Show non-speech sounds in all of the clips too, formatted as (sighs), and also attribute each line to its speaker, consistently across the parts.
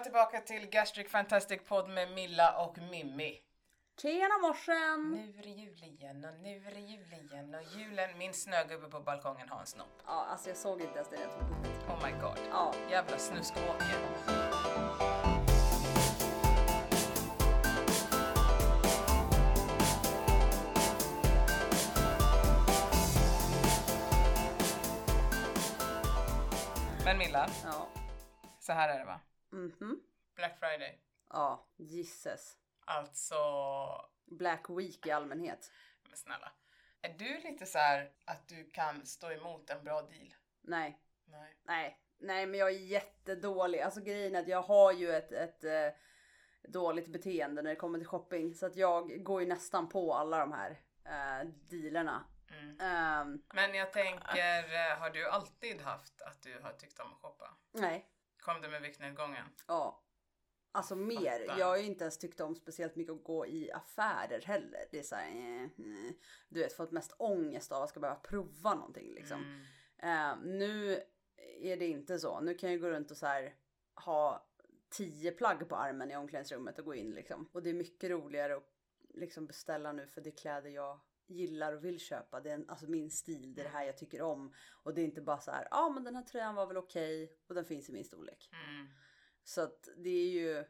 Speaker 1: Välkomna tillbaka till Gastric Fantastic Podd med Milla och Mimmi.
Speaker 2: Tjena morsen!
Speaker 1: Nu är det jul igen och nu är det jul igen och julen, min snögubbe på balkongen har en snopp.
Speaker 2: Ja, alltså jag såg inte ens det jag tog kortet.
Speaker 1: Oh my god.
Speaker 2: Ja.
Speaker 1: Jävla snuskåker. Men Milla,
Speaker 2: Ja.
Speaker 1: så här är det va?
Speaker 2: Mhm.
Speaker 1: Black Friday.
Speaker 2: Ja, gisses.
Speaker 1: Alltså,
Speaker 2: Black Week i allmänhet.
Speaker 1: men snälla. Är du lite så här att du kan stå emot en bra deal?
Speaker 2: Nej,
Speaker 1: Nej.
Speaker 2: nej, nej, men jag är jättedålig. Alltså grejen är att jag har ju ett, ett eh, dåligt beteende när det kommer till shopping. Så att jag går ju nästan på alla de här eh, dealerna. Ehm,
Speaker 1: Men jag tänker, eh, har du alltid haft att du har tyckt om att shoppa?
Speaker 2: nej,
Speaker 1: Kom det med viktnedgången?
Speaker 2: ja. Alltså mer.
Speaker 1: Fattar.
Speaker 2: Jag har ju inte ens tyckt om speciellt mycket att gå i affärer heller. Det är såhär, eh, eh. du vet, fått mest ångest av att ska behöva prova någonting liksom.
Speaker 1: Mm.
Speaker 2: Eh, nu är det inte så. Nu kan jag gå runt och så här ha tio plagg på armen i omklädningsrummet och gå in liksom. Och det är mycket roligare att liksom beställa nu för det kläder jag gillar och vill köpa. Det är en, alltså min stil, det är det här jag tycker om. Och det är inte bara så här, ja ah, men den här tröjan var väl okej och den finns i min storlek.
Speaker 1: Mm.
Speaker 2: Så att det är ju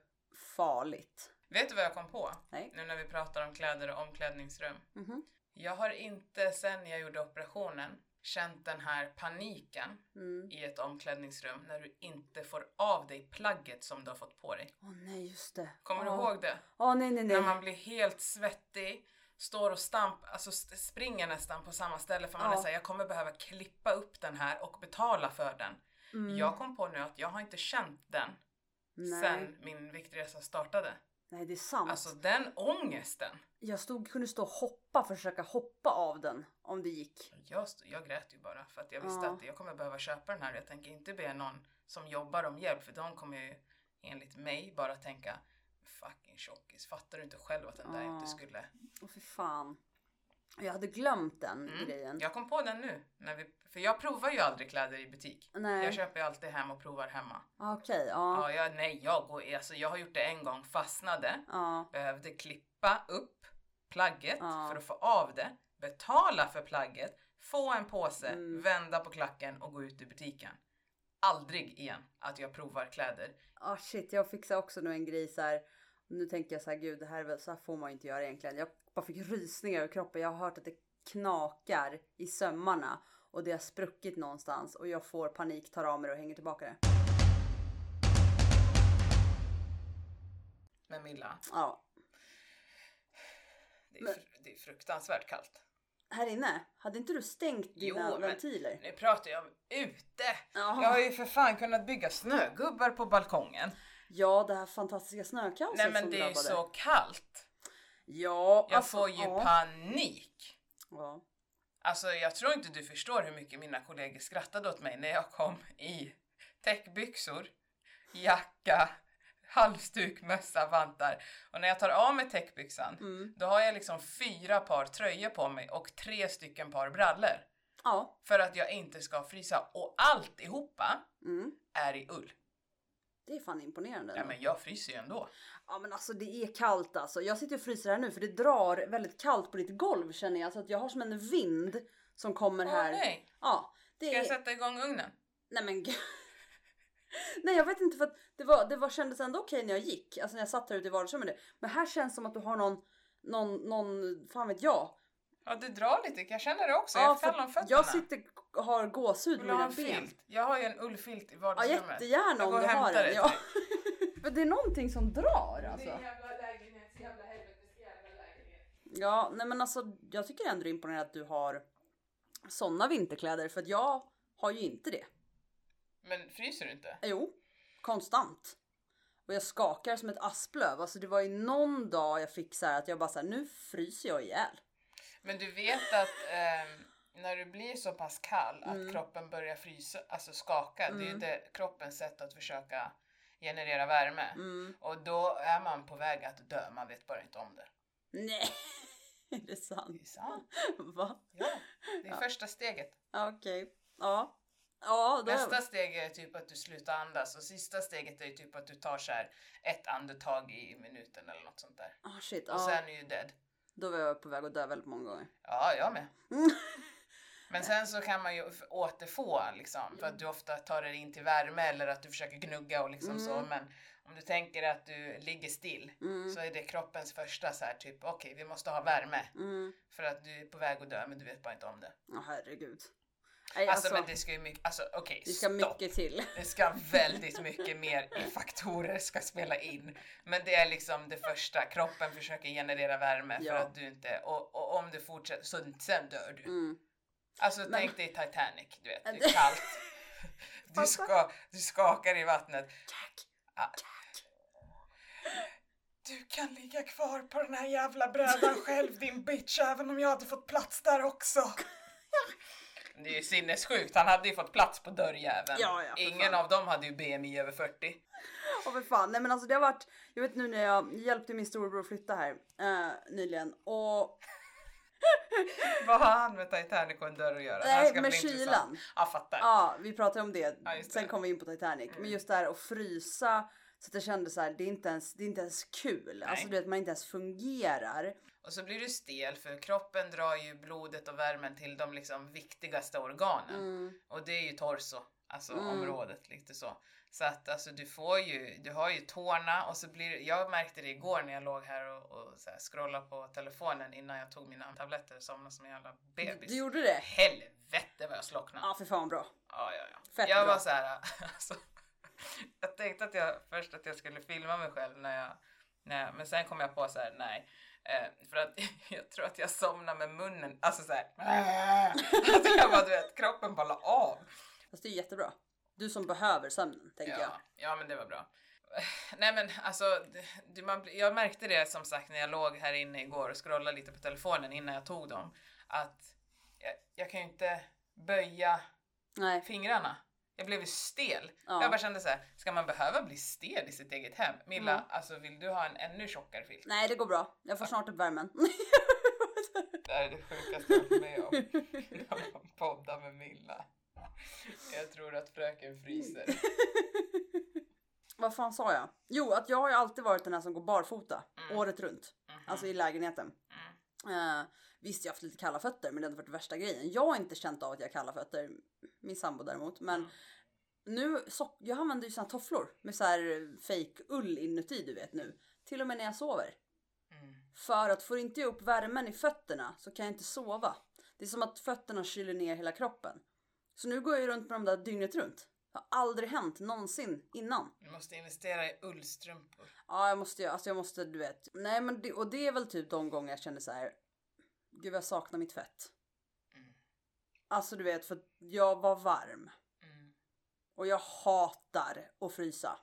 Speaker 2: farligt.
Speaker 1: Vet du vad jag kom på?
Speaker 2: Nej.
Speaker 1: Nu när vi pratar om kläder och omklädningsrum.
Speaker 2: Mhm.
Speaker 1: Jag har inte sen jag gjorde operationen känt den här paniken
Speaker 2: Mm.
Speaker 1: i ett omklädningsrum när du inte får av dig plagget som du har fått på dig.
Speaker 2: Åh nej, just det.
Speaker 1: Kommer
Speaker 2: Åh.
Speaker 1: du ihåg det?
Speaker 2: Åh nej, nej, nej.
Speaker 1: När man blir helt svettig, står och stamp, alltså springer nästan på samma ställe för man
Speaker 2: Ja.
Speaker 1: är såhär, jag kommer behöva klippa upp den här och betala för den.
Speaker 2: Mm.
Speaker 1: Jag kom på nu att jag har inte känt den
Speaker 2: Nej.
Speaker 1: sen min viktresa startade.
Speaker 2: Nej, det är sant.
Speaker 1: Alltså den ångesten.
Speaker 2: Jag stod, kunde stå och hoppa, försöka hoppa av den om det gick.
Speaker 1: Jag, st- jag grät ju bara för att jag visste
Speaker 2: Ja.
Speaker 1: att jag kommer behöva köpa den här. Jag tänker inte be någon som jobbar om hjälp för de kommer ju enligt mig bara tänka fucking tjockis, fattar du inte själv att den där inte skulle...
Speaker 2: Åh fy fan. Jag hade glömt den grejen.
Speaker 1: Mm. Jag kom på den nu, när vi, för jag provar ju aldrig kläder i butik.
Speaker 2: Nej.
Speaker 1: Jag köper ju alltid hem och provar hemma.
Speaker 2: Okej, ja.
Speaker 1: Ja, jag, nej, jag, går, alltså, jag har gjort det en gång, fastnade,
Speaker 2: Ja.
Speaker 1: behövde klippa upp plagget
Speaker 2: Ja.
Speaker 1: för att få av det, betala för plagget, få en påse,
Speaker 2: Mm.
Speaker 1: vända på klacken och gå ut ur butiken. Aldrig igen att jag provar kläder.
Speaker 2: Ah, shit, jag fixade också nu en grej så här. Nu tänker jag så här, gud det här är väl, så här får man ju inte göra egentligen. Jag bara fick rysningar över kroppen. Jag har hört att det knakar i sömmarna och det har spruckit någonstans och jag får panik, tar av mig det och hänger tillbaka det.
Speaker 1: Men Milla,
Speaker 2: Ja,
Speaker 1: det är, fr- det är fruktansvärt kallt.
Speaker 2: här inne, hade inte du stängt dina
Speaker 1: Jo, men-
Speaker 2: ventiler?
Speaker 1: Nu pratar jag om ute.
Speaker 2: Jaha.
Speaker 1: Jag har ju för fan kunnat bygga snögubbar på balkongen.
Speaker 2: Ja, det här fantastiska snökaoset
Speaker 1: Nej men
Speaker 2: som
Speaker 1: det är
Speaker 2: drabbade.
Speaker 1: så kallt.
Speaker 2: Ja,
Speaker 1: Jag
Speaker 2: alltså,
Speaker 1: får ju
Speaker 2: ja.
Speaker 1: panik.
Speaker 2: Ja.
Speaker 1: Alltså jag tror inte du förstår hur mycket mina kollegor skrattade åt mig när jag kom i täckbyxor, jacka, halsduk, mössa, vantar. Och när jag tar av mig täckbyxan,
Speaker 2: Mm.
Speaker 1: då har jag liksom fyra par tröjor på mig och tre stycken par brallor.
Speaker 2: Ja.
Speaker 1: För att jag inte ska frysa. Och alltihopa
Speaker 2: Mm.
Speaker 1: är i ull.
Speaker 2: Det är fan imponerande.
Speaker 1: Ja
Speaker 2: ändå.
Speaker 1: men jag fryser ju ändå.
Speaker 2: Ja men alltså det är kallt alltså. Jag sitter och fryser här nu för det drar väldigt kallt på ditt golv känner jag. Så att jag har som en vind som kommer
Speaker 1: Åh
Speaker 2: här.
Speaker 1: nej!
Speaker 2: Ja. Det
Speaker 1: Ska
Speaker 2: är...
Speaker 1: jag sätta igång ugnen?
Speaker 2: Nej men. (laughs) Nej jag vet inte för att det, var, det var, kändes ändå okej när jag gick. Alltså när jag satt här ute i vardagsrummet. Men här känns som att du har någon, någon, någon, fan vet jag.
Speaker 1: Ja det drar lite, jag känner det också.
Speaker 2: Ja,
Speaker 1: jag faller om fötterna.
Speaker 2: jag sitter och har gåshud
Speaker 1: Vill
Speaker 2: med
Speaker 1: du ha
Speaker 2: mina
Speaker 1: en
Speaker 2: ben.
Speaker 1: filt? Jag har ju en ullfilt i
Speaker 2: Ja
Speaker 1: vardagsrummet.
Speaker 2: jättegärna
Speaker 1: Jag
Speaker 2: om du har den.
Speaker 1: det
Speaker 2: Ja. För (laughs) det är någonting som drar alltså.
Speaker 1: Det är en jävla lägenhet, jävla helvetes jävla lägenhet.
Speaker 2: Ja, nej men alltså jag tycker ändå det är imponerande att du har såna vinterkläder för att jag har ju inte det.
Speaker 1: Men fryser du inte?
Speaker 2: Jo, konstant. Och jag skakar som ett asplöv. Alltså det var ju någon dag jag fick så här att jag bara så här, nu fryser jag ihjäl.
Speaker 1: Men du vet att ehm, när du blir så pass kall att
Speaker 2: Mm.
Speaker 1: kroppen börjar frysa, alltså skaka, det är ju det kroppens sätt att försöka generera värme.
Speaker 2: Mm.
Speaker 1: Och då är man på väg att dö, man vet bara inte om det.
Speaker 2: Nej, (laughs) är det
Speaker 1: Det är
Speaker 2: sant?
Speaker 1: sant. (laughs)
Speaker 2: Va?
Speaker 1: Ja, det är första steget.
Speaker 2: Ja, Okej. Ja. Ja, då...
Speaker 1: Nästa steg är typ att du slutar andas och sista steget är typ att du tar så här ett andetag i minuten eller något sånt där.
Speaker 2: Ah, shit,
Speaker 1: Och
Speaker 2: ja.
Speaker 1: sen är ju dead.
Speaker 2: Då var jag på väg att dö väldigt många gånger.
Speaker 1: Ja, jag med. (laughs) Men sen så kan man ju återfå liksom för att du ofta tar dig in till värme eller att du försöker gnugga och liksom så.
Speaker 2: Mm.
Speaker 1: Men om du tänker att du ligger still
Speaker 2: Mm.
Speaker 1: så är det kroppens första så här typ okej, vi måste ha värme
Speaker 2: Mm.
Speaker 1: för att du är på väg att dö men du vet bara inte om det.
Speaker 2: Ja, herregud. Nej,
Speaker 1: Alltså,
Speaker 2: alltså,
Speaker 1: men det ska ju mycket, alltså okej,
Speaker 2: det ska
Speaker 1: stopp.
Speaker 2: mycket till. (laughs)
Speaker 1: Det ska väldigt mycket mer faktorer ska spela in. Men det är liksom det första, kroppen försöker generera värme för
Speaker 2: Ja.
Speaker 1: att du inte, och, och om du fortsätter, så sen dör du.
Speaker 2: Mm.
Speaker 1: Alltså
Speaker 2: Men-
Speaker 1: tänk dig Titanic, du vet, det (laughs) är kallt. (laughs) Du, ska, du skakar i vattnet.
Speaker 2: Jack.
Speaker 1: Ah. Du kan ligga kvar på den här jävla brädan själv din bitch, även om jag hade fått plats där också. Det är ju sinnessjukt, han hade ju fått plats på dörrjäveln.
Speaker 2: Ja, ja,
Speaker 1: Ingen
Speaker 2: fan.
Speaker 1: av dem hade ju BMI över 40.
Speaker 2: Åh för fan, nej men alltså det har varit, jag vet nu när jag hjälpte min storebror flytta här eh, nyligen och (laughs)
Speaker 1: Vad har han med Titanic och en dörr att göra? Det
Speaker 2: nej med kylan.
Speaker 1: Ja, fattar.
Speaker 2: Ja, vi pratade om det.
Speaker 1: Ja, just
Speaker 2: Sen
Speaker 1: det.
Speaker 2: kom vi in på Titanic.
Speaker 1: Mm.
Speaker 2: Men just det här att frysa så att jag kände så här, det är inte ens, det är inte ens kul. Alltså du vet, man inte ens fungerar.
Speaker 1: Och så blir du stel för kroppen drar ju blodet och värmen till de liksom viktigaste organen.
Speaker 2: Mm.
Speaker 1: Och det är ju torso, alltså
Speaker 2: Mm.
Speaker 1: området lite så. Så att alltså du får ju, du har ju tårna och så blir jag märkte det igår när jag låg här och, och så här scrollade på telefonen innan jag tog mina tabletter och somnade som en jävla
Speaker 2: Du,
Speaker 1: bebis.
Speaker 2: du gjorde det?
Speaker 1: Helvete vad jag slocknade.
Speaker 2: Ja, för fan bra.
Speaker 1: Ja, ja, ja.
Speaker 2: Fett
Speaker 1: jag
Speaker 2: bra.
Speaker 1: var så här, (laughs) alltså, (laughs) jag tänkte att jag först att jag skulle filma mig själv när jag, när jag men sen kom jag på så här, nej. Eh, för att (laughs) jag tror att jag somnade med munnen, alltså så här. (laughs) Alltså jag bara, du vet, kroppen bara la av.
Speaker 2: Fast det är jättebra. Du som behöver sömnen, tänker jag.
Speaker 1: Ja, ja, men det var bra. (sighs) Nej men alltså, du, man, jag märkte det som sagt när jag låg här inne igår och scrollade lite på telefonen innan jag tog dem. Att jag, jag kan ju inte böja
Speaker 2: Nej.
Speaker 1: fingrarna. Jag blev ju stel.
Speaker 2: Ja.
Speaker 1: Jag bara kände så här, ska man behöva bli stel i sitt eget hem? Milla,
Speaker 2: Mm.
Speaker 1: alltså vill du ha en ännu tjockare filt?
Speaker 2: Nej, det går bra. Jag får snart upp värmen. (laughs)
Speaker 1: Det här är det sjukaste jag varit med om. Jag poddar med Milla. Jag tror att fröken fryser.
Speaker 2: Vad fan sa jag? Jo, att jag har ju alltid varit den här som går barfota
Speaker 1: Mm.
Speaker 2: året runt.
Speaker 1: Mhm.
Speaker 2: Alltså i lägenheten.
Speaker 1: Mm.
Speaker 2: Uh, visst, jag har haft lite kalla fötter, men det har inte varit värsta grejen. Jag har inte känt av att jag har kalla fötter. Min sambo däremot. Men
Speaker 1: Mm.
Speaker 2: nu, så, jag använder ju såna tofflor med så här fake ull inuti, du vet nu. Till och med när jag sover.
Speaker 1: Mm.
Speaker 2: För att får inte jag upp värmen i fötterna så kan jag inte sova. Det är som att fötterna kyler ner hela kroppen. Så nu går jag ju runt med de där dygnet runt. Det har aldrig hänt någonsin innan.
Speaker 1: Du måste investera i ullstrumpor.
Speaker 2: Ja, jag måste alltså jag måste, du vet. Nej, men det, och det är väl typ de gånger jag känner så här. Gud, jag saknar mitt fett.
Speaker 1: Mm.
Speaker 2: Alltså, du vet, för jag var varm
Speaker 1: Mm.
Speaker 2: och jag hatar att frysa.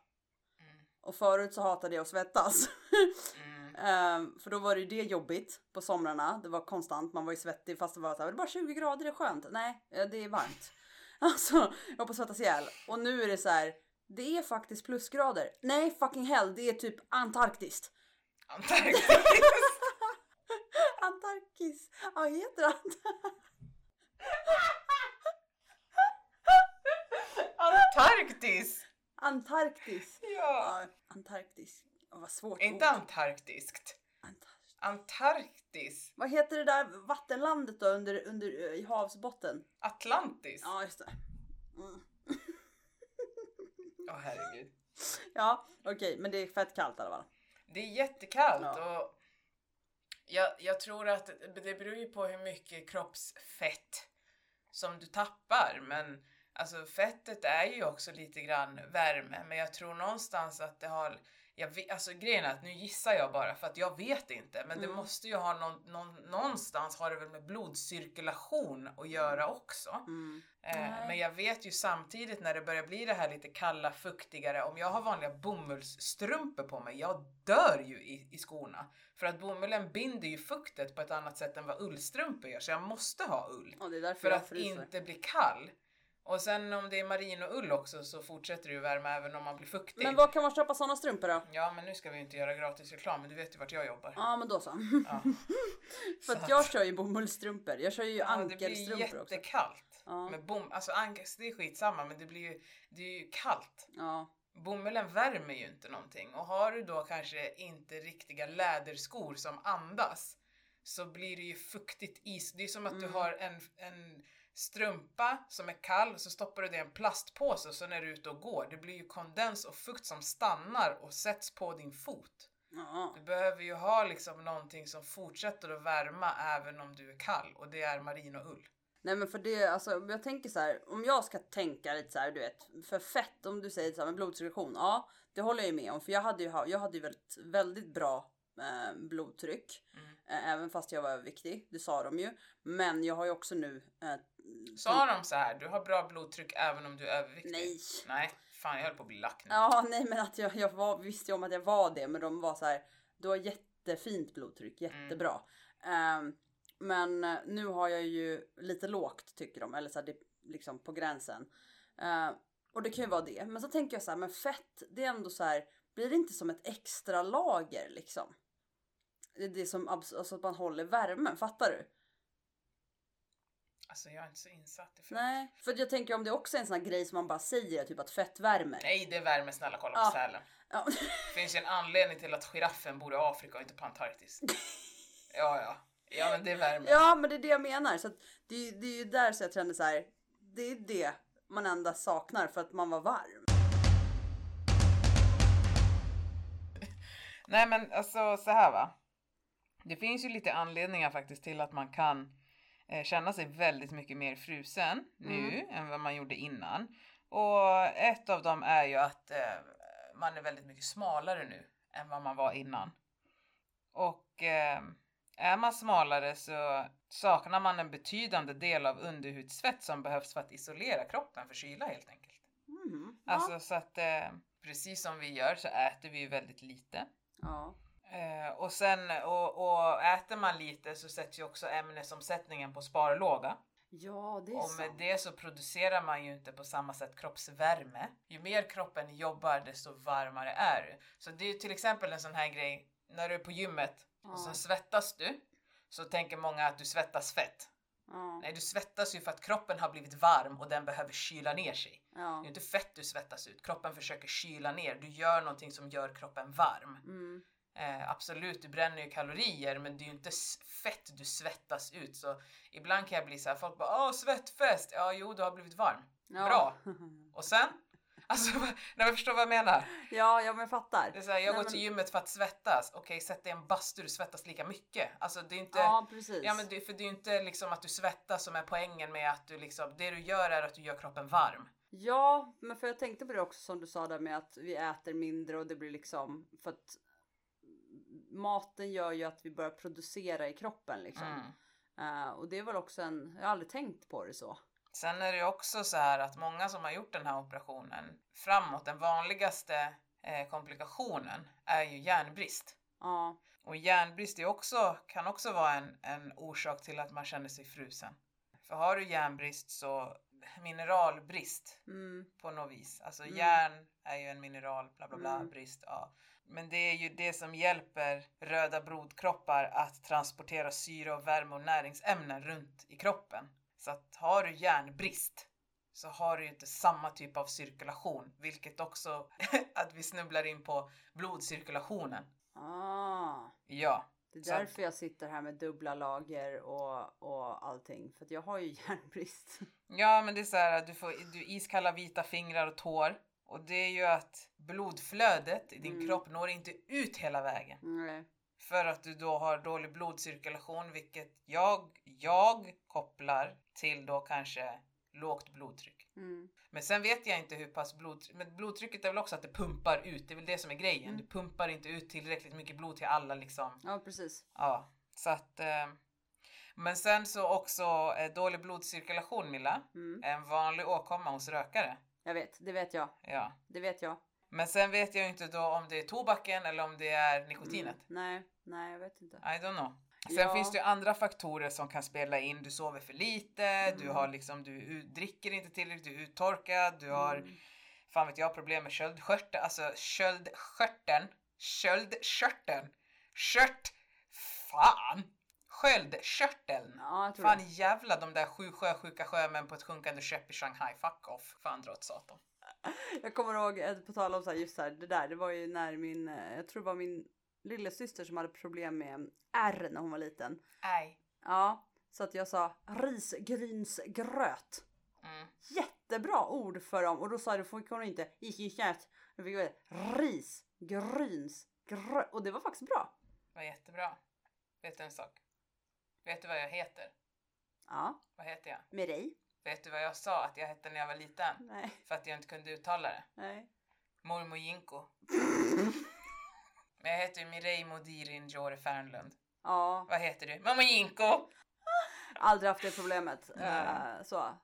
Speaker 1: Mm.
Speaker 2: Och förut så hatade jag att svettas.
Speaker 1: Mm. (laughs)
Speaker 2: Ehm, för då var det ju det jobbigt på somrarna. Det var konstant, man var ju svettig fast det var så här, det bara 20 grader, det är skönt. Nej, eh, det är varmt. (laughs) Alltså, jag var på att svettas ihjäl. Och nu är det så här, det är faktiskt plusgrader. Nej, fucking hell, det är typ Antarktis.
Speaker 1: Antarktis. (laughs)
Speaker 2: Antarktis, ja heter det
Speaker 1: Antarktis!
Speaker 2: Antarktis?
Speaker 1: Ja.
Speaker 2: Ja, Antarktis. Åh, vad svårt
Speaker 1: Inte
Speaker 2: ord.
Speaker 1: antarktiskt.
Speaker 2: Antarktis.
Speaker 1: Antarktis.
Speaker 2: Vad heter det där vattenlandet då under, under eh, i havsbotten?
Speaker 1: Atlantis.
Speaker 2: Ja, just det. Mm.
Speaker 1: Åh herregud.
Speaker 2: Ja, okej, men det är fett kallt i alla fall.
Speaker 1: Det är jättekallt
Speaker 2: Ja.
Speaker 1: och jag, jag tror att det beror ju på hur mycket kroppsfett som du tappar men alltså fettet är ju också lite grann värme. Men jag tror någonstans att det har jag vet, alltså grejen är att nu gissar jag bara för att jag vet inte men det
Speaker 2: Mm.
Speaker 1: måste ju ha någon, någon, någonstans har det väl med blodcirkulation att göra också.
Speaker 2: Mm.
Speaker 1: Eh, men jag vet ju samtidigt när det börjar bli det här lite kalla, fuktigare, om jag har vanliga bomullsstrumpor på mig, jag dör ju i, i skorna. För att bomullen binder ju fuktet på ett annat sätt än vad ullstrumpor gör, så jag måste ha ull.
Speaker 2: Det
Speaker 1: För att inte bli kall. Och sen om det är marinoull också så fortsätter det ju värma även om man blir fuktig.
Speaker 2: Men var kan man köpa sådana strumpor då?
Speaker 1: Ja men nu ska vi inte göra gratis reklam men du vet ju vart jag jobbar.
Speaker 2: Ja, men då så.
Speaker 1: Ja. (laughs)
Speaker 2: För
Speaker 1: Så
Speaker 2: att jag kör ju bomullsstrumpor. Jag kör ju
Speaker 1: ja, det blir
Speaker 2: ankelstrumpor också.
Speaker 1: jättekallt.
Speaker 2: Ja.
Speaker 1: Men bom, alltså ankes, det är skitsamma men det blir ju, det är ju kallt.
Speaker 2: Ja.
Speaker 1: Bomullen värmer ju inte någonting och har du då kanske inte riktiga läderskor som andas så blir det ju fuktigt is. Det är som att du
Speaker 2: Mm.
Speaker 1: har en, en strumpa som är kall så stoppar du det i en plastpåse och så när du är ute och går, det blir ju kondens och fukt som stannar och sätts på din fot.
Speaker 2: Ja.
Speaker 1: Du behöver ju ha liksom någonting som fortsätter att värma även om du är kall och det är marinoull.
Speaker 2: Nej men för det, alltså jag tänker så här, om jag ska tänka lite så här, du vet, för fett, om du säger så här med blodcirkulation, ja det håller jag ju med om för jag hade ju, jag hade ju väldigt, väldigt bra eh, blodtryck.
Speaker 1: Mm.
Speaker 2: Eh, även fast jag var överviktig, det sa de ju. Men jag har ju också nu, eh,
Speaker 1: Sa de så här, du har bra blodtryck även om du är överviktig?
Speaker 2: nej.
Speaker 1: Nej, fan jag höll på att bli lack nu.
Speaker 2: Ja nej men att jag, jag var, visste ju om att jag var det men de var så här, du har jättefint blodtryck, jättebra. Ehm, men nu har jag ju lite lågt tycker de, eller så här, det är liksom på gränsen. Ehm, och det kan ju vara det. Men så tänker jag så här, men fett, det är ändå så här, blir det inte som ett extra lager liksom? Det är det som, alltså att man håller värmen, fattar du?
Speaker 1: Alltså jag är inte så insatt i fett.
Speaker 2: Nej, för jag tänker om det också är en sån här grej som man bara säger, typ att fett värmer.
Speaker 1: Nej, det värmer snälla kolla på
Speaker 2: Ja.
Speaker 1: sälen.
Speaker 2: Ja.
Speaker 1: Det finns ju en anledning till att giraffen bor i Afrika och inte på Antarktis. (laughs) Ja, ja. Ja, men det värmer.
Speaker 2: Ja men det är det jag menar. Så det, är- det är ju där så jag kände så här. Det är det man endast saknar för att man var varm.
Speaker 1: Nej, men alltså så här va. Det finns ju lite anledningar faktiskt till att man kan eh, känna sig väldigt mycket mer frusen nu än vad man gjorde innan. Och ett av dem är ju att eh, man är väldigt mycket smalare nu än vad man var innan. Och eh, är man smalare så saknar man en betydande del av underhudsfett som behövs för att isolera kroppen för kyla helt enkelt.
Speaker 2: Mm. Ja.
Speaker 1: Alltså så att eh, precis som vi gör så äter vi ju väldigt lite.
Speaker 2: ja.
Speaker 1: Eh, och sen och, och äter man lite så sätts ju också ämnesomsättningen på sparlåga.
Speaker 2: ja det är
Speaker 1: Och med
Speaker 2: sant.
Speaker 1: det så producerar man ju inte på samma sätt kroppsvärme. Ju mer kroppen jobbar desto varmare är du. Så det är ju till exempel en sån här grej när du är på gymmet och
Speaker 2: Ja.
Speaker 1: så svettas du. Så tänker många att du svettas fett.
Speaker 2: Ja.
Speaker 1: Nej, du svettas ju för att kroppen har blivit varm och den behöver kyla ner sig. Det
Speaker 2: Ja.
Speaker 1: är inte fett du svettas ut. Kroppen försöker kyla ner. Du gör någonting som gör kroppen varm.
Speaker 2: Mm.
Speaker 1: Eh, absolut, du bränner ju kalorier men det är ju inte fett du svettas ut. Så ibland kan jag bli så här, folk bara åh svettfest. Ja, jo, du har blivit varm.
Speaker 2: Ja.
Speaker 1: Bra. (laughs) Och sen? (laughs) Alltså, när jag förstår vad jag menar.
Speaker 2: ja, ja men jag fattar.
Speaker 1: Det är så här, jag
Speaker 2: Nej,
Speaker 1: går
Speaker 2: men-
Speaker 1: till gymmet för att svettas. Okej, sätt dig i en bastu, du svettas lika mycket. Alltså det är inte...
Speaker 2: Ja precis.
Speaker 1: Ja men det, för det är ju inte liksom att du svettas som är poängen med att du liksom, det du gör är att du gör kroppen varm.
Speaker 2: Ja, men för jag tänkte på det också som du sa där med att vi äter mindre och det blir liksom för att maten gör ju att vi börjar producera i kroppen liksom.
Speaker 1: Mm.
Speaker 2: Eh, och det är väl också en, jag har aldrig tänkt på det så.
Speaker 1: Sen är det ju också så här att många som har gjort den här operationen framåt, den vanligaste eh, komplikationen är ju järnbrist.
Speaker 2: Ja,
Speaker 1: Och järnbrist är också, kan också vara en, en orsak till att man känner sig frusen. För har du järnbrist så mineralbrist
Speaker 2: mm,
Speaker 1: på något vis. Alltså
Speaker 2: Mm.
Speaker 1: järn är ju en mineral, bla bla bla,
Speaker 2: Mm.
Speaker 1: brist. Ja. Men det är ju det som hjälper röda blodkroppar att transportera syre och värme och näringsämnen runt i kroppen. Så att har du järnbrist så har du ju inte samma typ av cirkulation, vilket också (laughs) att vi snubblar in på blodcirkulationen.
Speaker 2: ah.
Speaker 1: Ja,
Speaker 2: Det är
Speaker 1: Så att-
Speaker 2: därför jag sitter här med dubbla lager och, och allting. För att jag har ju (laughs) järnbrist.
Speaker 1: ja men det är så här att du får du iskalla vita fingrar och tår. Och det är ju att blodflödet i din
Speaker 2: Mm.
Speaker 1: kropp når inte ut hela vägen.
Speaker 2: Nej.
Speaker 1: För att du då har dålig blodcirkulation, vilket jag, jag kopplar till då kanske lågt blodtryck.
Speaker 2: Mm.
Speaker 1: Men sen vet jag inte hur pass blodtryck, men blodtrycket är väl också att det pumpar ut, det är väl det som är grejen.
Speaker 2: Mm.
Speaker 1: Du pumpar inte ut tillräckligt mycket blod till alla liksom.
Speaker 2: Ja precis.
Speaker 1: Ja, så att. Eh, men sen så också eh, dålig blodcirkulation Milla,
Speaker 2: Mm.
Speaker 1: en vanlig åkomma hos rökare.
Speaker 2: Jag vet, det vet jag.
Speaker 1: Ja.
Speaker 2: Det vet jag.
Speaker 1: Men sen vet jag ju inte då om det är tobaken eller om det är nikotinet.
Speaker 2: Mm. Nej, nej jag vet inte.
Speaker 1: I don't know. Sen
Speaker 2: Ja.
Speaker 1: finns det ju andra faktorer som kan spela in. Du sover för lite, du
Speaker 2: Mm.
Speaker 1: har liksom, du dricker inte tillräckligt, du är uttorkad, du har,
Speaker 2: Mm.
Speaker 1: fan vet jag, problem med köldskörteln, alltså köldskörteln, köldskörteln, kört, fan, Sköldkörteln.
Speaker 2: Ja,
Speaker 1: Fan
Speaker 2: det.
Speaker 1: jävla de där sju sjösjuka sjömän på ett sjunkande skepp i Shanghai. Fuck off. Fan dra åt satan. (laughs)
Speaker 2: Jag kommer ihåg, eh, på tal om så här, just så här, det där, det var ju när min, eh, jag tror det var min lillasyster som hade problem med R när hon var liten.
Speaker 1: Nej.
Speaker 2: Ja, så att jag sa risgrynsgröt.
Speaker 1: Mm.
Speaker 2: Jättebra ord för dem och då sa då fick hon inte iskikät. Då fick jag ris, gryns, gröt och det var faktiskt bra.
Speaker 1: Det var jättebra. Vet du en sak? Vet du vad jag heter?
Speaker 2: Ja,
Speaker 1: Vad heter jag?
Speaker 2: dig?
Speaker 1: Vet du vad jag sa att jag hette när jag var liten?
Speaker 2: Nej,
Speaker 1: För att jag inte kunde uttala det.
Speaker 2: nej.
Speaker 1: Mormor Jinko. Men jag heter ju Mireille Modirin Jore Fernlund.
Speaker 2: Ja,
Speaker 1: Vad heter du? Mamma Jinko!
Speaker 2: aldrig haft det problemet. (laughs) Eh, så.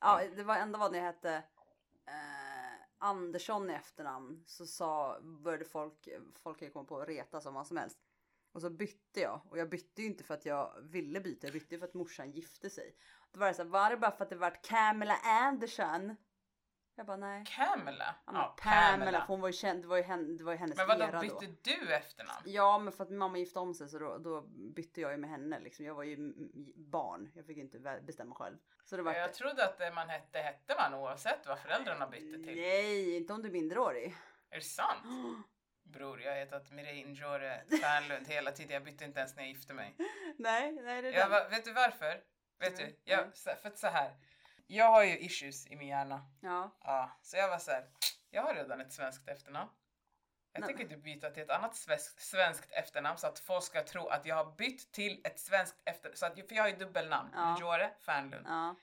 Speaker 2: Ja, det var ändå vad ni hette eh, Andersson i efternamn så sa, började folk, folk ju komma på att reta som vad som helst. Och så bytte jag och jag bytte ju inte för att jag ville byta, jag bytte för att morsan gifte sig. Då var det så här, var det bara för att det vart Camilla Anderson? Jag bara nej.
Speaker 1: Kamela?
Speaker 2: Ja, Pamela, för hon var ju känd, det var ju, hen, det var ju hennes
Speaker 1: Men vadå,
Speaker 2: era då.
Speaker 1: bytte du efternamn?
Speaker 2: Ja, men för att min mamma gifte om sig så då, då bytte jag ju med henne liksom. Jag var ju barn, jag fick inte bestämma själv. Så det var
Speaker 1: Jag trodde att det man hette hette man oavsett vad föräldrarna bytte till.
Speaker 2: Nej, inte om du är minderårig.
Speaker 1: Är det sant? (gasps) (gasps) Bror, jag har hetat Mireille Jore (laughs) Fernlund hela tiden. Jag bytte inte ens när jag gifte mig.
Speaker 2: nej, nej det är
Speaker 1: Jag, va- vet du varför? Vet
Speaker 2: Nej,
Speaker 1: du? Jag, för att så här. Jag har ju issues i min hjärna.
Speaker 2: Ja,
Speaker 1: Ja, så jag var så här. Jag har redan ett svenskt efternamn. Jag tänker inte byta till ett annat svenskt, svenskt efternamn så att folk ska tro att jag har bytt till ett svenskt efternamn. Så att, för jag har ju dubbelnamn.
Speaker 2: Ja.
Speaker 1: Njore Fernlund.
Speaker 2: ja,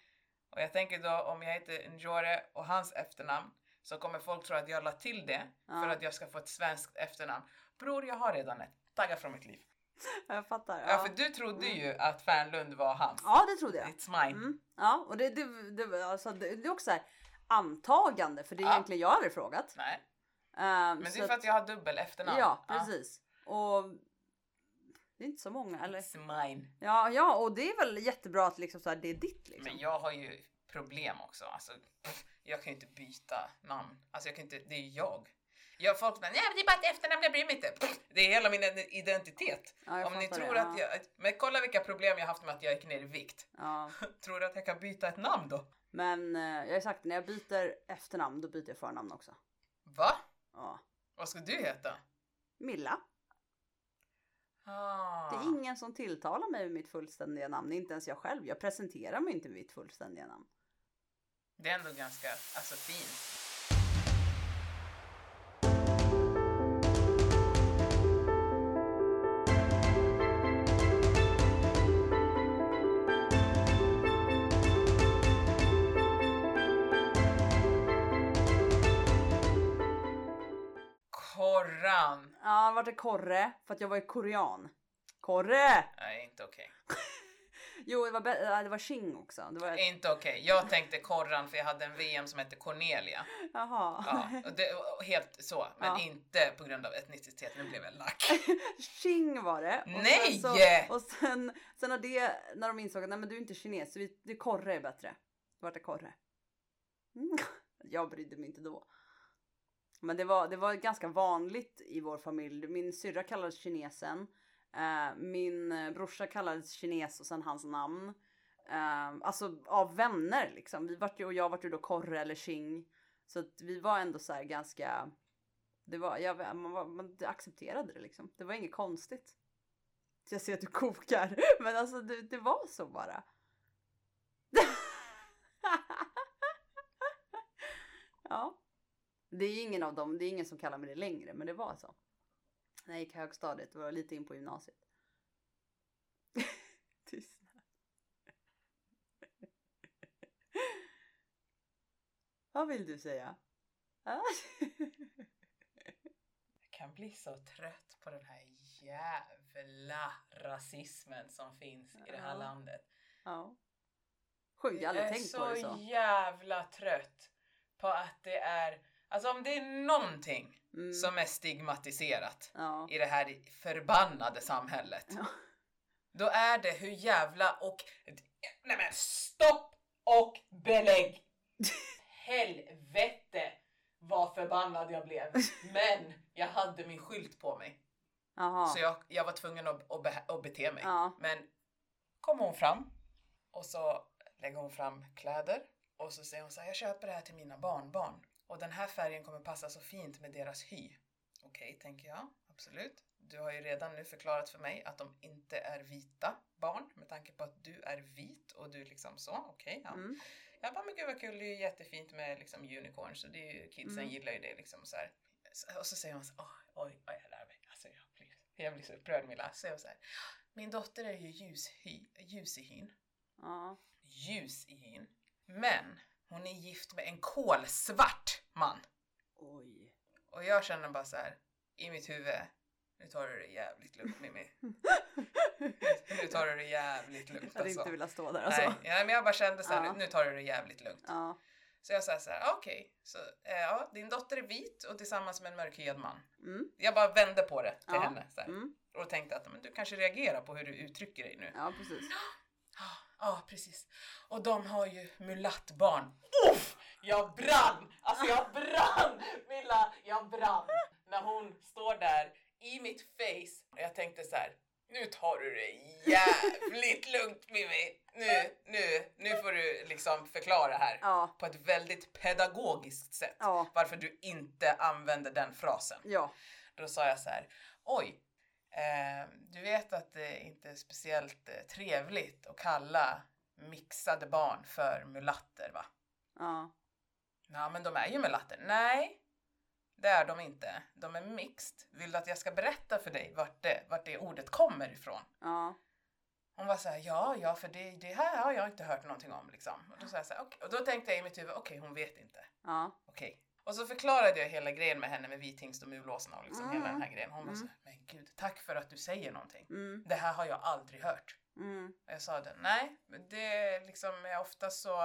Speaker 1: Och jag tänker då om jag heter Njore och hans efternamn så kommer folk tro att jag la till det för
Speaker 2: Ja.
Speaker 1: att jag ska få ett svenskt efternamn. Bror, jag har redan ett. Tagga från mitt liv. (laughs)
Speaker 2: jag fattar.
Speaker 1: Ja,
Speaker 2: Ja,
Speaker 1: för du trodde ju att Fernlund var hans.
Speaker 2: ja det trodde jag.
Speaker 1: It's mine.
Speaker 2: Mm. Ja, och det, det, det, alltså, det, det är också så här antagande, för det är
Speaker 1: Ja.
Speaker 2: egentligen jag har aldrig frågat.
Speaker 1: Nej,
Speaker 2: Um,
Speaker 1: men det är för att jag har dubbel efternamn.
Speaker 2: Ja, precis. Och det är inte så många, eller?
Speaker 1: It's mine.
Speaker 2: Ja, ja, och det är väl jättebra att liksom så här, det är ditt liksom.
Speaker 1: Men jag har ju problem också. Alltså, jag kan ju inte byta namn. Alltså jag kan inte, det är ju jag. Jag folk säger, nej men det är bara ett efternamn, jag bryr mig inte. Det är hela min identitet.
Speaker 2: Ja,
Speaker 1: Om ni tror
Speaker 2: det,
Speaker 1: att
Speaker 2: ja.
Speaker 1: jag, men kolla vilka problem jag haft med att jag gick ner i vikt.
Speaker 2: Ja. (laughs)
Speaker 1: Tror du att jag kan byta ett namn då?
Speaker 2: Men eh, jag har sagt när jag byter efternamn då byter jag förnamn också.
Speaker 1: Va?
Speaker 2: Ja.
Speaker 1: Vad ska du heta?
Speaker 2: Milla.
Speaker 1: Ah.
Speaker 2: Det är ingen som tilltalar mig med mitt fullständiga namn, inte ens jag själv. Jag presenterar mig inte med mitt fullständiga namn.
Speaker 1: Det är ändå ganska alltså, fint. Korran!
Speaker 2: Ja, vart är Korre? För att jag var korean. Korre!
Speaker 1: Nej, inte okej.
Speaker 2: Jo, det var, be- det var Ching också. Det var...
Speaker 1: Inte okej. Jag tänkte Korran för jag hade en VM som hette Cornelia.
Speaker 2: Jaha.
Speaker 1: Ja, och det, och helt så, men
Speaker 2: Ja.
Speaker 1: inte på grund av etnicitet. Nu blev jag lack. (laughs)
Speaker 2: Ching var det. Och
Speaker 1: Nej!
Speaker 2: Sen så, och sen, sen när, det, när de insåg att nej men du är inte kines, så vi, det Korre är bättre. Vart är Korre? Mm. (laughs) Jag brydde mig inte då. Men det var, det var ganska vanligt i vår familj. Min syrra kallades kinesen. Eh, min eh, brorsa kallades kines och sen hans namn. Uh, alltså av vänner liksom. Vi vart ju, och jag vart ju då Korre eller Ching. Så att vi var ändå så här ganska det var, jag, man, var, man accepterade det liksom. Det var inget konstigt. Jag ser att du kokar. (laughs) Men alltså det, det var så bara. (laughs) ja. Det är ingen av dem, det är ingen som kallar mig det längre, men det var så. När jag gick högstadiet, det var lite in på gymnasiet. (laughs) Tystnad. Vad vill du säga? Ah. (laughs)
Speaker 1: Jag kan bli så trött på den här jävla rasismen som finns i det här landet.
Speaker 2: ja. Sjukt, jag har aldrig
Speaker 1: är
Speaker 2: tänkt
Speaker 1: så
Speaker 2: på det så.
Speaker 1: jävla trött på att det är, alltså om det är någonting
Speaker 2: Mm.
Speaker 1: som är stigmatiserat
Speaker 2: Ja.
Speaker 1: i det här förbannade samhället.
Speaker 2: Ja.
Speaker 1: Då är det hur jävla och... Nej men stopp och belägg! (laughs) Helvete vad förbannad jag blev. Men jag hade min skylt på mig.
Speaker 2: Jaha.
Speaker 1: Så jag, jag var tvungen att, att, be, att bete mig.
Speaker 2: Ja.
Speaker 1: Men kom hon fram och så lägger hon fram kläder och så säger hon så här, jag köper det här till mina barnbarn och den här färgen kommer passa så fint med deras hy. Okej, tänker jag. Absolut. Du har ju redan nu förklarat för mig att de inte är vita barn med tanke på att du är vit och du liksom så. Okej, ja.
Speaker 2: Mm.
Speaker 1: Jag bara, men gud vad kul, det är ju jättefint med liksom unicorns och det är ju, kidsen
Speaker 2: Mm.
Speaker 1: gillar ju det liksom så här. Och så säger hon så "Åh, oj, oj, jag lär mig. Alltså jag blir, jag blir så upprörd Milla. Så hon så här, min dotter är ju ljushy, ljus i hyn.
Speaker 2: Ja.
Speaker 1: Ljus i hyn. Men hon är gift med en kolsvart man.
Speaker 2: Oj.
Speaker 1: Och jag känner bara så här i mitt huvud, nu tar du det jävligt lugnt Mimmi. (laughs) Nu tar du det jävligt lugnt
Speaker 2: Jag hade
Speaker 1: alltså.
Speaker 2: inte velat stå där alltså.
Speaker 1: Nej, ja, men jag bara kände så här,
Speaker 2: Ja.
Speaker 1: nu, nu tar du det jävligt lugnt.
Speaker 2: Ja.
Speaker 1: Så jag sa så här, ah, okej, så eh, ja, din dotter är vit och tillsammans med en mörkhyad man.
Speaker 2: Mm.
Speaker 1: Jag bara vände på det till henne så
Speaker 2: Mm.
Speaker 1: och tänkte att men, du kanske reagerar på hur du uttrycker dig nu.
Speaker 2: Ja, precis. (gasps)
Speaker 1: Ja, ah, precis. Och de har ju mulattbarn. Uff! Jag brann! Alltså jag brann! Milla, jag brann! När hon står där i mitt face. Och jag tänkte så här. Nu tar du det jävligt (laughs) lugnt Mimmi. Nu, nu, nu får du liksom förklara här.
Speaker 2: Ja.
Speaker 1: På ett väldigt pedagogiskt sätt.
Speaker 2: Ja.
Speaker 1: Varför du inte använder den frasen.
Speaker 2: Ja.
Speaker 1: Då sa jag så här, oj, eh, du vet att det inte är speciellt eh, trevligt att kalla mixade barn för mulatter va?
Speaker 2: Ja.
Speaker 1: Ja, men de är ju mulatter. Nej, det är de inte. De är mixed. Vill du att jag ska berätta för dig vart det, vart det ordet kommer ifrån?
Speaker 2: Ja.
Speaker 1: Hon var så här, ja, ja, för det, det här har jag inte hört någonting om liksom. Och då, sa jag så här, "Okej." och då tänkte jag i mitt huvud, okej, hon vet inte.
Speaker 2: Ja.
Speaker 1: Okej. Och så förklarade jag hela grejen med henne med vithingst och mulåsna och liksom
Speaker 2: Mm.
Speaker 1: hela den här grejen. Hon var så
Speaker 2: Mm.
Speaker 1: här, men gud, tack för att du säger någonting.
Speaker 2: Mm.
Speaker 1: Det här har jag aldrig hört.
Speaker 2: Mm.
Speaker 1: Jag sa det, nej, det liksom är ofta så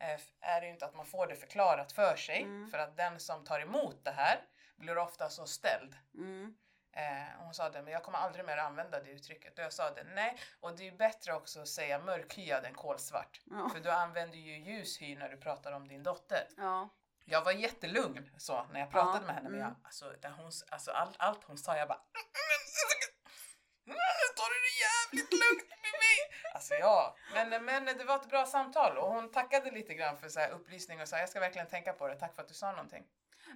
Speaker 1: eh, är det ju inte att man får det förklarat för sig.
Speaker 2: Mm.
Speaker 1: För att den som tar emot det här blir ofta så ställd.
Speaker 2: Mm.
Speaker 1: Eh, hon sa det, men jag kommer aldrig mer använda det uttrycket. Och jag sa det, nej, och det är ju bättre också att säga mörkhyad än kolsvart.
Speaker 2: Ja.
Speaker 1: För du använder ju ljushy när du pratar om din dotter.
Speaker 2: Ja.
Speaker 1: Jag var jättelugn så när jag pratade
Speaker 2: Ja,
Speaker 1: med henne men
Speaker 2: mm.
Speaker 1: jag, alltså, hon, alltså all, allt hon sa jag bara "Men, Nu tar du det jävligt lugnt med mig! Alltså ja, men, men det var ett bra samtal och hon tackade lite grann för så här upplysning och sa jag ska verkligen tänka på det, tack för att du sa någonting.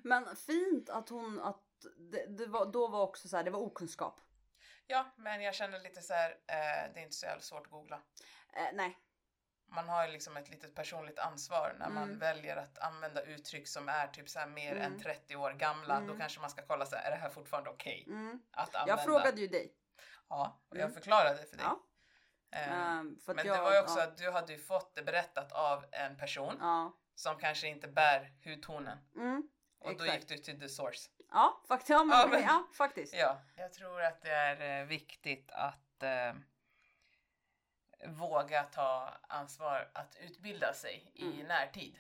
Speaker 2: Men fint att hon, att det, det var, då var också så här, det var okunskap.
Speaker 1: Ja, men jag känner lite så här, eh, det är inte så jävla svårt att googla.
Speaker 2: Eh, nej.
Speaker 1: Man har ju liksom ett litet personligt ansvar när man
Speaker 2: Mm.
Speaker 1: väljer att använda uttryck som är typ så här mer
Speaker 2: Mm.
Speaker 1: än 30 år gamla. Då
Speaker 2: Mm.
Speaker 1: kanske man ska kolla så här, är det här fortfarande okej
Speaker 2: Mm.
Speaker 1: att använda?
Speaker 2: Jag frågade ju dig.
Speaker 1: Ja, och jag
Speaker 2: Mm.
Speaker 1: förklarade för dig.
Speaker 2: Ja. Att
Speaker 1: men
Speaker 2: jag,
Speaker 1: det var ju också
Speaker 2: ja,
Speaker 1: att du hade ju fått det berättat av en person
Speaker 2: Ja.
Speaker 1: som kanske inte bär hudtonen.
Speaker 2: Mm.
Speaker 1: Och då
Speaker 2: Exakt.
Speaker 1: gick du till the source.
Speaker 2: Ja, faktiskt. Ja, men,
Speaker 1: Ja,
Speaker 2: ja,
Speaker 1: men-
Speaker 2: faktiskt.
Speaker 1: Ja, jag tror att det är eh, viktigt att eh, våga ta ansvar att utbilda sig i
Speaker 2: Mm.
Speaker 1: närtid.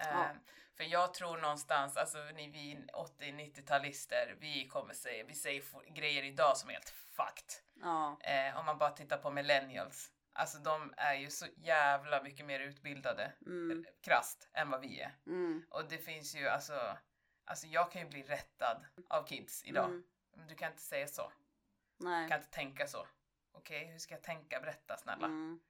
Speaker 1: Eh,
Speaker 2: Ja.
Speaker 1: För jag tror någonstans, alltså ni vi 80-90-talister, vi kommer säga, vi säger grejer idag som är helt fucked.
Speaker 2: Ja.
Speaker 1: Eh, om man bara tittar på millennials. Alltså de är ju så jävla mycket mer utbildade,
Speaker 2: Mm.
Speaker 1: krasst, än vad vi är.
Speaker 2: Mm.
Speaker 1: Och det finns ju alltså, alltså jag kan ju bli rättad av kids idag.
Speaker 2: Mm.
Speaker 1: Men du kan inte säga så. Du
Speaker 2: Nej.
Speaker 1: kan inte tänka så. Okej, hur ska jag tänka? Berätta snälla.
Speaker 2: Mm.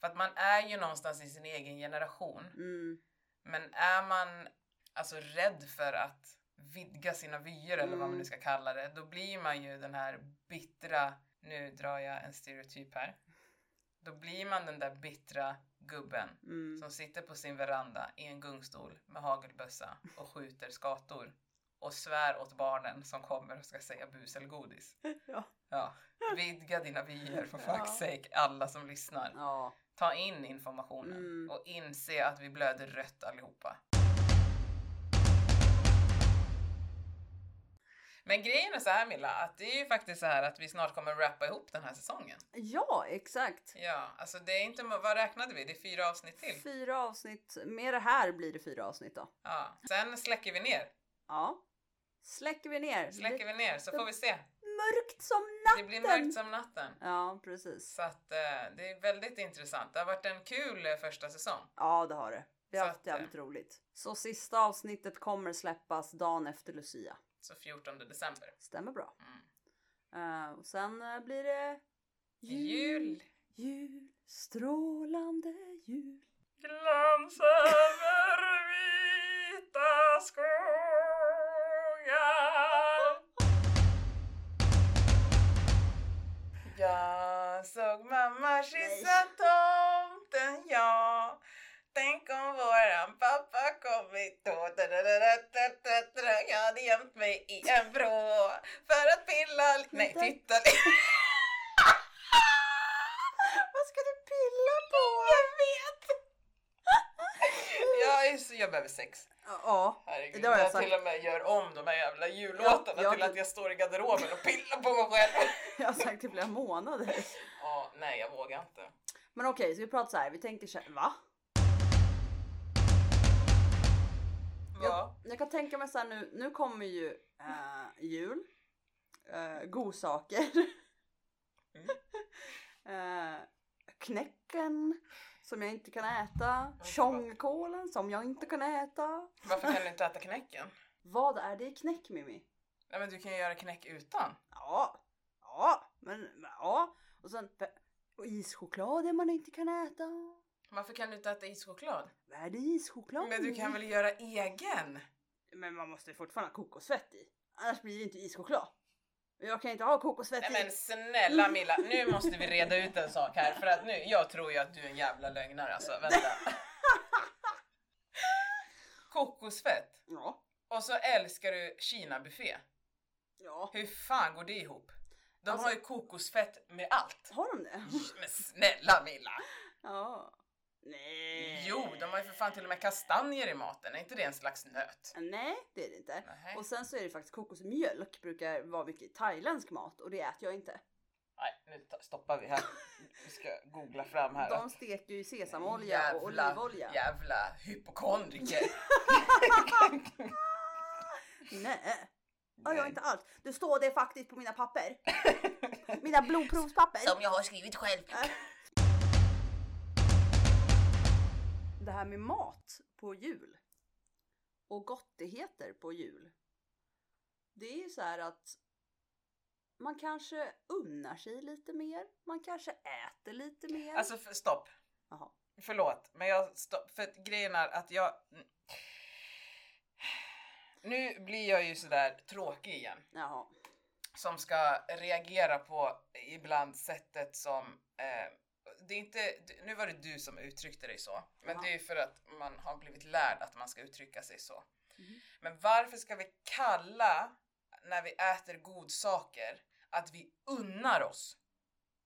Speaker 1: För att man är ju någonstans i sin egen generation.
Speaker 2: Mm.
Speaker 1: Men är man alltså rädd för att vidga sina vyer eller vad man
Speaker 2: Mm.
Speaker 1: nu ska kalla det, då blir man ju den här bittra, nu drar jag en stereotyp här. Då blir man den där bittra gubben
Speaker 2: Mm.
Speaker 1: som sitter på sin veranda i en gungstol med hagelbössa och skjuter skator och svär åt barnen som kommer och ska säga bus eller godis. (laughs)
Speaker 2: Ja.
Speaker 1: Ja, vidga dina vyer för
Speaker 2: Ja.
Speaker 1: fuck's sake, alla som lyssnar.
Speaker 2: Ja.
Speaker 1: Ta in informationen
Speaker 2: Mm.
Speaker 1: och inse att vi blöder rött allihopa. Men grejen är så här Milla, att det är ju faktiskt så här att vi snart kommer rappa ihop den här säsongen.
Speaker 2: Ja, exakt.
Speaker 1: Ja, alltså det är inte, vad räknade vi? Det är fyra avsnitt till.
Speaker 2: Fyra avsnitt. Med det här blir det fyra avsnitt då.
Speaker 1: Ja, sen släcker vi ner.
Speaker 2: Ja. Släcker vi ner.
Speaker 1: Släcker vi ner så får vi se.
Speaker 2: Mörkt som
Speaker 1: Det
Speaker 2: natten.
Speaker 1: blir mörkt som natten.
Speaker 2: Ja, precis.
Speaker 1: Så att eh, det är väldigt intressant. Det har varit en kul eh, första säsong.
Speaker 2: Ja, det har det. Vi har
Speaker 1: Så
Speaker 2: haft
Speaker 1: att, eh,
Speaker 2: jävligt roligt. Så sista avsnittet kommer släppas dagen efter Lucia.
Speaker 1: Så 14 december.
Speaker 2: Stämmer bra.
Speaker 1: Mm.
Speaker 2: Eh, och sen eh, blir det
Speaker 1: Jul.
Speaker 2: jul, strålande jul.
Speaker 1: Glans över vita skogar. Jag såg mamma kyssa tomten, ja. Tänk om våran pappa kommit då. Jag hade gömt mig i en vrå för att pilla Nej, titta lite.
Speaker 2: Vad ska du pilla på?
Speaker 1: Jag vet! Jag, är så, jag behöver sex.
Speaker 2: Ja,
Speaker 1: Herregud,
Speaker 2: Det har jag
Speaker 1: jag
Speaker 2: sagt.
Speaker 1: till och med gör om de här jävla jullåtarna
Speaker 2: Ja,
Speaker 1: till att
Speaker 2: det-
Speaker 1: jag står i garderoben och pillar på mig själv. (laughs)
Speaker 2: jag har sagt i flera månader.
Speaker 1: Ja, nej jag vågar inte.
Speaker 2: Men okej, så vi pratar så här. Vi tänker så här, va? Jag,
Speaker 1: Ja.
Speaker 2: jag kan tänka mig så här nu, nu kommer ju eh, jul, uh, godsaker,
Speaker 1: Mm. (laughs)
Speaker 2: eh, knäcken som jag inte kan äta, tjongkålen som jag inte kan äta.
Speaker 1: Varför kan du inte äta knäcken? (laughs)
Speaker 2: Vad är det i knäck Mimmi?
Speaker 1: Nej men du kan ju göra knäck utan.
Speaker 2: Ja, ja, men men, ja. Och sen och ischoklad är man inte kan äta.
Speaker 1: Varför kan du inte äta ischoklad?
Speaker 2: Vad är det i ischoklad?
Speaker 1: Men du kan väl göra egen?
Speaker 2: Men man måste ju fortfarande ha kokosfett i. Annars blir det inte ischoklad. Jag kan inte ha kokosfett
Speaker 1: Nej men snälla Milla, nu måste vi reda ut en sak här för att nu, jag tror ju att du är en jävla lögnare alltså. Vänta. (laughs) Kokosfett
Speaker 2: Ja.
Speaker 1: och så älskar du Kina-buffé.
Speaker 2: Ja.
Speaker 1: Hur fan går det ihop? De
Speaker 2: Alltså-
Speaker 1: har ju kokosfett med allt.
Speaker 2: Har de det?
Speaker 1: Men snälla Milla!
Speaker 2: Ja. Nej.
Speaker 1: Jo, de har ju för fan till och med kastanjer i maten. Är inte det en slags nöt?
Speaker 2: Nej, det är det inte.
Speaker 1: Nej.
Speaker 2: Och sen så är det faktiskt kokosmjölk brukar vara mycket thailändsk mat och det äter jag inte.
Speaker 1: Nej, nu stoppar vi här. Vi ska googla fram här.
Speaker 2: De steker ju sesamolja och olivolja.
Speaker 1: Jävla hypokondriker. (laughs)
Speaker 2: Nej. Ja, jag inte alls. Det står det faktiskt på mina papper. Mina blodprovspapper.
Speaker 1: Som jag har skrivit själv.
Speaker 2: Det här med mat på jul och gottigheter på jul. Det är ju så här att man kanske unnar sig lite mer. Man kanske äter lite mer.
Speaker 1: Alltså för, stopp.
Speaker 2: Jaha.
Speaker 1: Förlåt, men jag stopp. För grejen är att jag... Nu blir jag ju sådär tråkig igen.
Speaker 2: Jaha.
Speaker 1: som ska reagera på ibland sättet som eh, det är inte, nu var det du som uttryckte dig så, men
Speaker 2: Ja.
Speaker 1: det är för att man har blivit lärd att man ska uttrycka sig så.
Speaker 2: Mhm.
Speaker 1: Men varför ska vi kalla när vi äter godsaker att vi unnar oss?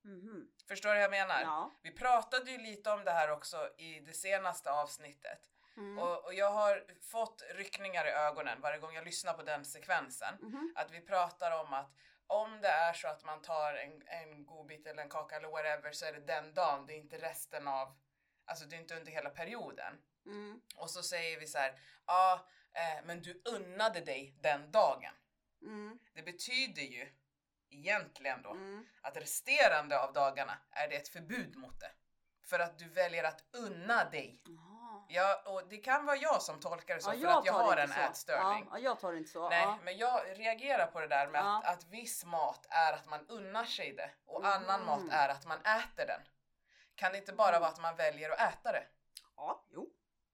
Speaker 2: Mhm.
Speaker 1: Förstår du vad jag menar?
Speaker 2: Ja.
Speaker 1: Vi pratade ju lite om det här också i det senaste avsnittet.
Speaker 2: Mm.
Speaker 1: Och, och jag har fått ryckningar i ögonen varje gång jag lyssnar på den sekvensen.
Speaker 2: Mhm.
Speaker 1: Att vi pratar om att om det är så att man tar en, en godbit eller en kaka eller whatever så är det den dagen, det är inte resten av, alltså det är inte under hela perioden.
Speaker 2: Mm.
Speaker 1: Och så säger vi så här, ja eh, men du unnade dig den dagen.
Speaker 2: Mm.
Speaker 1: Det betyder ju egentligen då
Speaker 2: Mm.
Speaker 1: att resterande av dagarna är det ett förbud mot det. För att du väljer att unna dig.
Speaker 2: Jaha.
Speaker 1: Ja, och det kan vara jag som tolkar det så
Speaker 2: Ja,
Speaker 1: för att jag har en
Speaker 2: så.
Speaker 1: ätstörning.
Speaker 2: Ja, ja, jag tar det inte så.
Speaker 1: Nej,
Speaker 2: Ja.
Speaker 1: men jag reagerar på det där med att, att viss mat är att man unnar sig det och
Speaker 2: Mm.
Speaker 1: annan mat är att man äter den. Kan det inte bara vara att man väljer att äta det?
Speaker 2: ja, jo.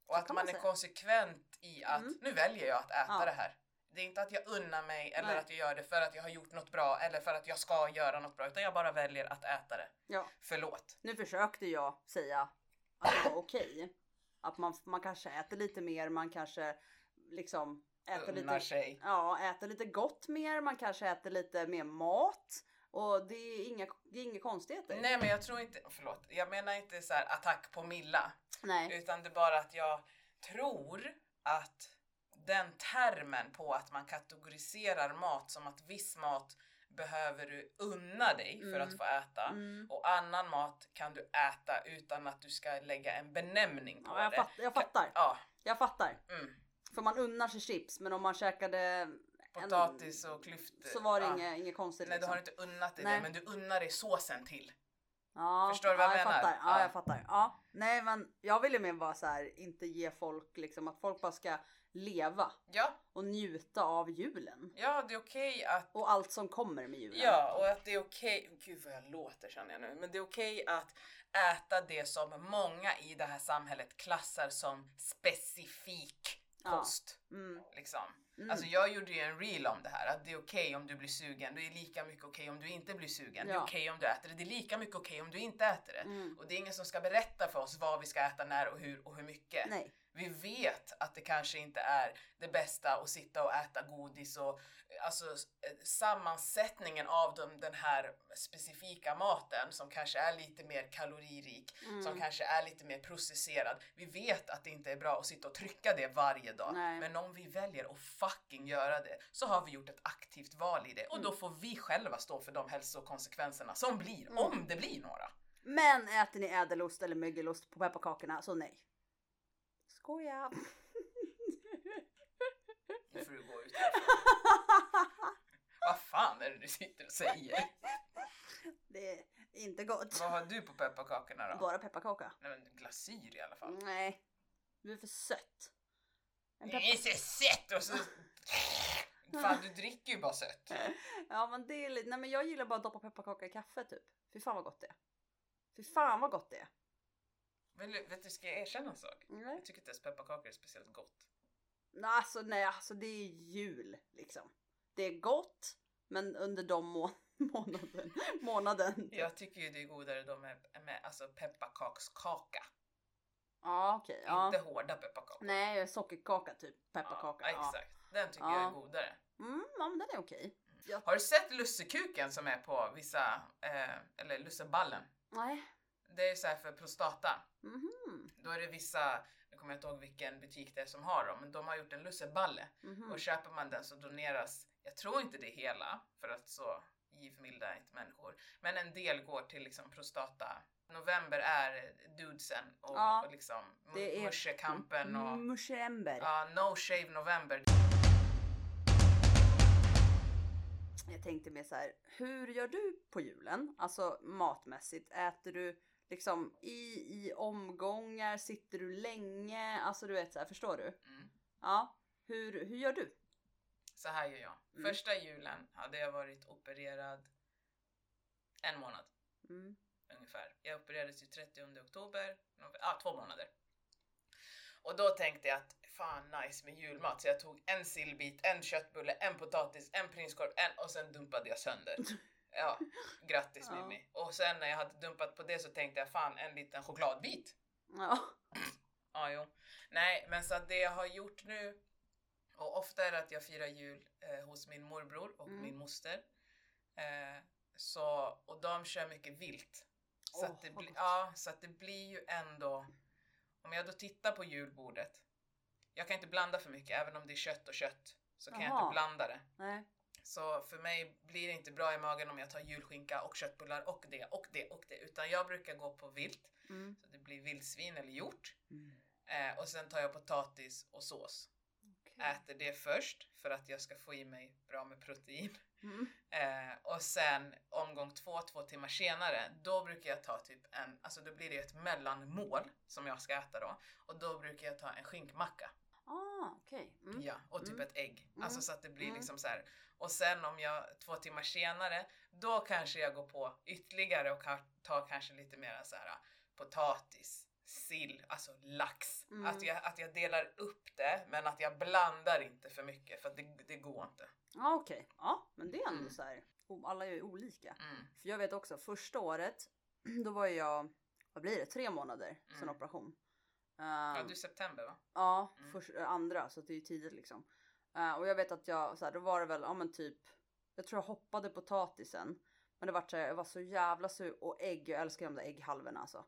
Speaker 1: Och
Speaker 2: Så
Speaker 1: att man
Speaker 2: man
Speaker 1: är konsekvent i att
Speaker 2: Mm.
Speaker 1: nu väljer jag att äta det här. Det är inte att jag unnar mig eller
Speaker 2: Nej.
Speaker 1: att jag gör det för att jag har gjort något bra eller för att jag ska göra något bra utan jag bara väljer att äta det.
Speaker 2: Ja.
Speaker 1: Förlåt.
Speaker 2: Nu försökte jag säga att det var okej. Att man, man kanske äter lite mer, man kanske liksom äter
Speaker 1: Unnar
Speaker 2: lite,
Speaker 1: sig.
Speaker 2: ja, äter lite gott mer, man kanske äter lite mer mat. Och det är inga, det är inga konstigheter.
Speaker 1: Nej men jag tror inte, förlåt, jag menar inte så här attack på Milla.
Speaker 2: Nej.
Speaker 1: Utan det är bara att jag tror att den termen på att man kategoriserar mat som att viss mat behöver du unna dig för
Speaker 2: Mm.
Speaker 1: att få äta
Speaker 2: Mm.
Speaker 1: och annan mat kan du äta utan att du ska lägga en benämning på
Speaker 2: Ja, jag,
Speaker 1: det.
Speaker 2: fatt, jag fattar.
Speaker 1: Ja,
Speaker 2: Jag fattar.
Speaker 1: mm.
Speaker 2: För man unnar sig chips men om man käkade
Speaker 1: Potatis och klyftor.
Speaker 2: så var det
Speaker 1: ja.
Speaker 2: inget, inget konstigt.
Speaker 1: Nej, du
Speaker 2: liksom.
Speaker 1: har inte unnat dig
Speaker 2: Nej.
Speaker 1: det, men du unnar dig såsen till.
Speaker 2: Ja,
Speaker 1: Förstår du vad
Speaker 2: ja,
Speaker 1: jag
Speaker 2: jag
Speaker 1: menar?
Speaker 2: Fattar. Ja,
Speaker 1: Ja.
Speaker 2: jag fattar. Ja. Nej, men jag ville mer bara så här, inte ge folk liksom att folk bara ska leva
Speaker 1: Ja,
Speaker 2: och njuta av julen.
Speaker 1: ja det är okej att
Speaker 2: Och allt som kommer med julen.
Speaker 1: Ja, och att det är okej, gud vad jag låter känner jag nu, men det är okej att äta det som många i det här samhället klassar som specifik
Speaker 2: Ja.
Speaker 1: kost.
Speaker 2: Mm.
Speaker 1: Liksom.
Speaker 2: Mm.
Speaker 1: Alltså jag gjorde ju en reel om det här, att det är okej om du blir sugen, det är lika mycket okej om du inte blir sugen, det är
Speaker 2: Ja.
Speaker 1: okej om du äter det, det är lika mycket okej om du inte äter det.
Speaker 2: Mm.
Speaker 1: Och det är ingen som ska berätta för oss vad vi ska äta, när och hur och hur mycket.
Speaker 2: Nej.
Speaker 1: Vi vet att det kanske inte är det bästa att sitta och äta godis och alltså eh, sammansättningen av dem, den här specifika maten som kanske är lite mer kaloririk,
Speaker 2: Mm.
Speaker 1: som kanske är lite mer processerad. Vi vet att det inte är bra att sitta och trycka det varje dag.
Speaker 2: Nej.
Speaker 1: Men om vi väljer att fucking göra det så har vi gjort ett aktivt val i det och då får vi själva stå för de hälsokonsekvenserna som blir,
Speaker 2: Mm.
Speaker 1: om det blir några.
Speaker 2: Men äter ni ädelost eller mögelost på pepparkakorna så nej. Skoja.
Speaker 1: Nu får du gå ut Vad fan är det du sitter och säger?
Speaker 2: det är inte gott.
Speaker 1: Vad har du på pepparkakorna då?
Speaker 2: Bara pepparkaka.
Speaker 1: Nej men glasyr i alla fall.
Speaker 2: Nej. Du är för sött. En
Speaker 1: Det är
Speaker 2: peppar-
Speaker 1: så sött och så... Fan du dricker ju bara sött. (laughs)
Speaker 2: Ja men det är lite, nej men jag gillar bara att doppa pepparkaka i kaffe typ. Fy fan vad gott det är. Fy fan vad gott det är.
Speaker 1: Men vet du, ska jag erkänna en sak?
Speaker 2: Nej.
Speaker 1: Jag tycker inte ens pepparkakor är speciellt gott.
Speaker 2: Nej, Alltså nej, alltså det är jul liksom. Det är gott, men under de må (laughs) månaden, månaden.
Speaker 1: Jag tycker ju det är godare då med, med alltså pepparkakskaka.
Speaker 2: Ja okej. ja.
Speaker 1: Inte hårda pepparkakor.
Speaker 2: Nej, sockerkaka typ. Pepparkaka.
Speaker 1: Ja,
Speaker 2: Ja,
Speaker 1: exakt. Den tycker
Speaker 2: Ja.
Speaker 1: jag är godare.
Speaker 2: Mm, ja men den är okej. Jag,
Speaker 1: Har du sett lussekuken som är på vissa, eh, eller lusseballen?
Speaker 2: nej.
Speaker 1: Det är så här för prostata.
Speaker 2: Mhm.
Speaker 1: Då är det vissa, nu kommer jag inte ihåg vilken butik det är som har dem, men de har gjort en lusseballe.
Speaker 2: Mhm.
Speaker 1: Och köper man den så doneras, jag tror inte det hela, för att så givmilda är inte människor. Men en del går till liksom prostata. November är dudesen och,
Speaker 2: Ja,
Speaker 1: och liksom
Speaker 2: det är-
Speaker 1: mushekampen och
Speaker 2: Mushember.
Speaker 1: ja, no shave november.
Speaker 2: Jag tänkte mer så här, hur gör du på julen? Alltså matmässigt. Äter du liksom i, i omgångar? Sitter du länge? Alltså du vet så här, förstår du?
Speaker 1: Mm.
Speaker 2: Ja. Hur, hur gör du?
Speaker 1: Så här gör jag.
Speaker 2: Mm.
Speaker 1: Första julen hade jag varit opererad en månad.
Speaker 2: Mm.
Speaker 1: ungefär. Jag opererades ju 30 oktober, ja två månader. Och då tänkte jag att fan nice med julmat så jag tog en sillbit, en köttbulle, en potatis, en prinskorv, en och sen dumpade jag sönder. (laughs) Ja, (laughs) grattis
Speaker 2: Ja.
Speaker 1: Mimmi. Och sen när jag hade dumpat på det så tänkte jag fan en liten chokladbit.
Speaker 2: Ja.
Speaker 1: Ja, jo. Nej, men så att det jag har gjort nu och ofta är det att jag firar jul eh, hos min morbror och
Speaker 2: Mm.
Speaker 1: min moster. Eh, så, och de kör mycket vilt. Så,
Speaker 2: Åh,
Speaker 1: att det bli, ja, så att det blir ju ändå, om jag då tittar på julbordet, jag kan inte blanda för mycket, även om det är kött och kött, så kan jag inte blanda det.
Speaker 2: Nej.
Speaker 1: Så för mig blir det inte bra i magen om jag tar julskinka och köttbullar och det och det och det, utan jag brukar gå på vilt,
Speaker 2: Mm.
Speaker 1: så det blir vildsvin eller hjort.
Speaker 2: Mm.
Speaker 1: Eh, och sen tar jag potatis och sås.
Speaker 2: Okej.
Speaker 1: Äter det först för att jag ska få i mig bra med protein.
Speaker 2: Mm.
Speaker 1: Eh, och sen omgång två, två timmar senare, då brukar jag ta typ en, alltså då blir det ett mellanmål som jag ska äta då. Och då brukar jag ta en skinkmacka.
Speaker 2: Ah, okej. Mm.
Speaker 1: Ja, och typ
Speaker 2: Mm.
Speaker 1: ett ägg.
Speaker 2: Mm.
Speaker 1: Alltså så att det blir
Speaker 2: Mm.
Speaker 1: liksom så här. Och sen om jag två timmar senare, då kanske jag går på ytterligare och tar kanske lite mer så här potatis, sill, alltså lax.
Speaker 2: Mm.
Speaker 1: Att, jag, att jag delar upp det, men att jag blandar inte för mycket för det, det går inte.
Speaker 2: Ja okej. Ja men det är ändå
Speaker 1: Mm.
Speaker 2: så här. Alla är ju olika.
Speaker 1: Mm.
Speaker 2: För jag vet också första året (clears throat) då var jag, vad blir det, tre månader sen
Speaker 1: Mm.
Speaker 2: operation.
Speaker 1: Ja, du är september va?
Speaker 2: Ja,
Speaker 1: Mm.
Speaker 2: först, äh, andra så det är ju tidigt liksom. Eh, och jag vet att jag, så här, då var det väl, ja men typ, jag tror jag hoppade potatisen. Men det var så här, jag var så jävla sur och ägg, jag älskar de där ägghalvorna alltså.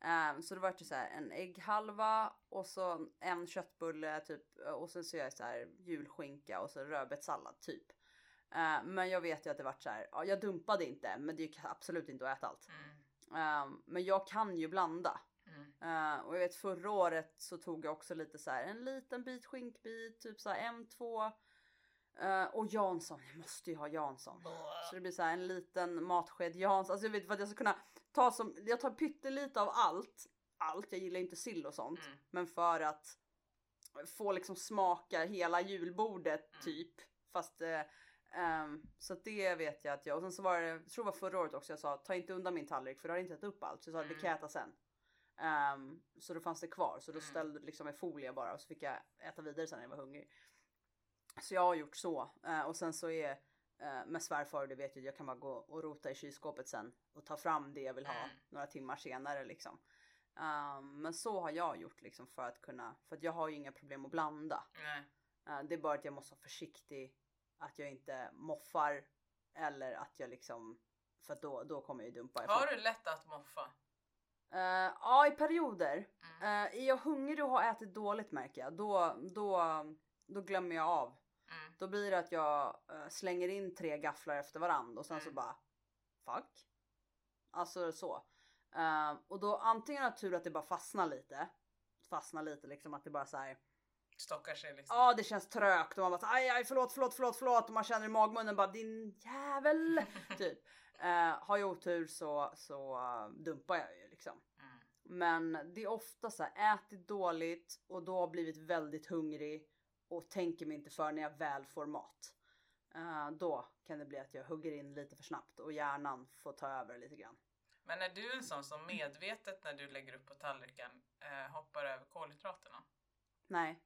Speaker 2: Eh, så det var ju så här en ägghalva och så en köttbulle typ och sen så gör jag så här julskinka och så rödbetssallad typ. Eh, men jag vet ju att det vart så här, ja, jag dumpade inte men det gick absolut inte att äta allt.
Speaker 1: Mm.
Speaker 2: Eh, men jag kan ju blanda.
Speaker 1: Mm.
Speaker 2: Eh, och jag vet förra året så tog jag också lite så här en liten bit skinkbit, typ så här en, två. Eh, och Jansson, jag måste ju ha Jansson. Så det blir så här en liten matsked Jansson. Alltså jag vet att jag ska kunna ta som, jag tar pyttelite av allt. Allt, jag gillar inte sill och sånt.
Speaker 1: Mm.
Speaker 2: Men för att få liksom smaka hela julbordet
Speaker 1: Mm.
Speaker 2: typ. Fast eh, ehm, så det vet jag att jag och sen så var det, jag tror det var förra året också jag sa ta inte undan min tallrik för du har inte ätit upp allt. Så jag sa det
Speaker 1: Mm.
Speaker 2: kan jag äta sen. Ehm, så då fanns det kvar så då
Speaker 1: Mm.
Speaker 2: ställde det liksom med folie bara och så fick jag äta vidare sen när jag var hungrig. Så jag har gjort så eh, och sen så är eh, med svärfar, det vet jag, jag kan bara gå och rota i kylskåpet sen och ta fram det jag vill ha
Speaker 1: Mm.
Speaker 2: några timmar senare liksom. Ehm, men så har jag gjort liksom för att kunna, för att jag har ju inga problem att blanda.
Speaker 1: Nej.
Speaker 2: Eh, det är bara att jag måste vara försiktig att jag inte moffar eller att jag liksom, för att då, då kommer jag ju dumpa.
Speaker 1: Har du lätt att moffa?
Speaker 2: Eh, ja, i perioder.
Speaker 1: Mm.
Speaker 2: Eh, är jag hungrig och har ätit dåligt märker jag, då, då, då glömmer jag av.
Speaker 1: Mm.
Speaker 2: Då blir det att jag eh, slänger in tre gafflar efter varandra och sen så
Speaker 1: Mm.
Speaker 2: bara fuck. Alltså så. Eh, och då antingen har jag tur att det bara fastnar lite. Fastnar lite liksom att det bara så här.
Speaker 1: Stockar sig liksom.
Speaker 2: Ja det känns trögt och man bara så, aj aj förlåt förlåt förlåt förlåt och man känner i magmunnen bara din jävel. (laughs) typ. Eh, har jag otur så, så dumpar jag ju liksom.
Speaker 1: Mm.
Speaker 2: Men det är ofta så här ätit dåligt och då har blivit väldigt hungrig och tänker mig inte för när jag väl får mat. Eh, då kan det bli att jag hugger in lite för snabbt och hjärnan får ta över lite grann.
Speaker 1: Men är du en sån som medvetet när du lägger upp på tallriken eh, hoppar över kolhydraterna?
Speaker 2: Nej,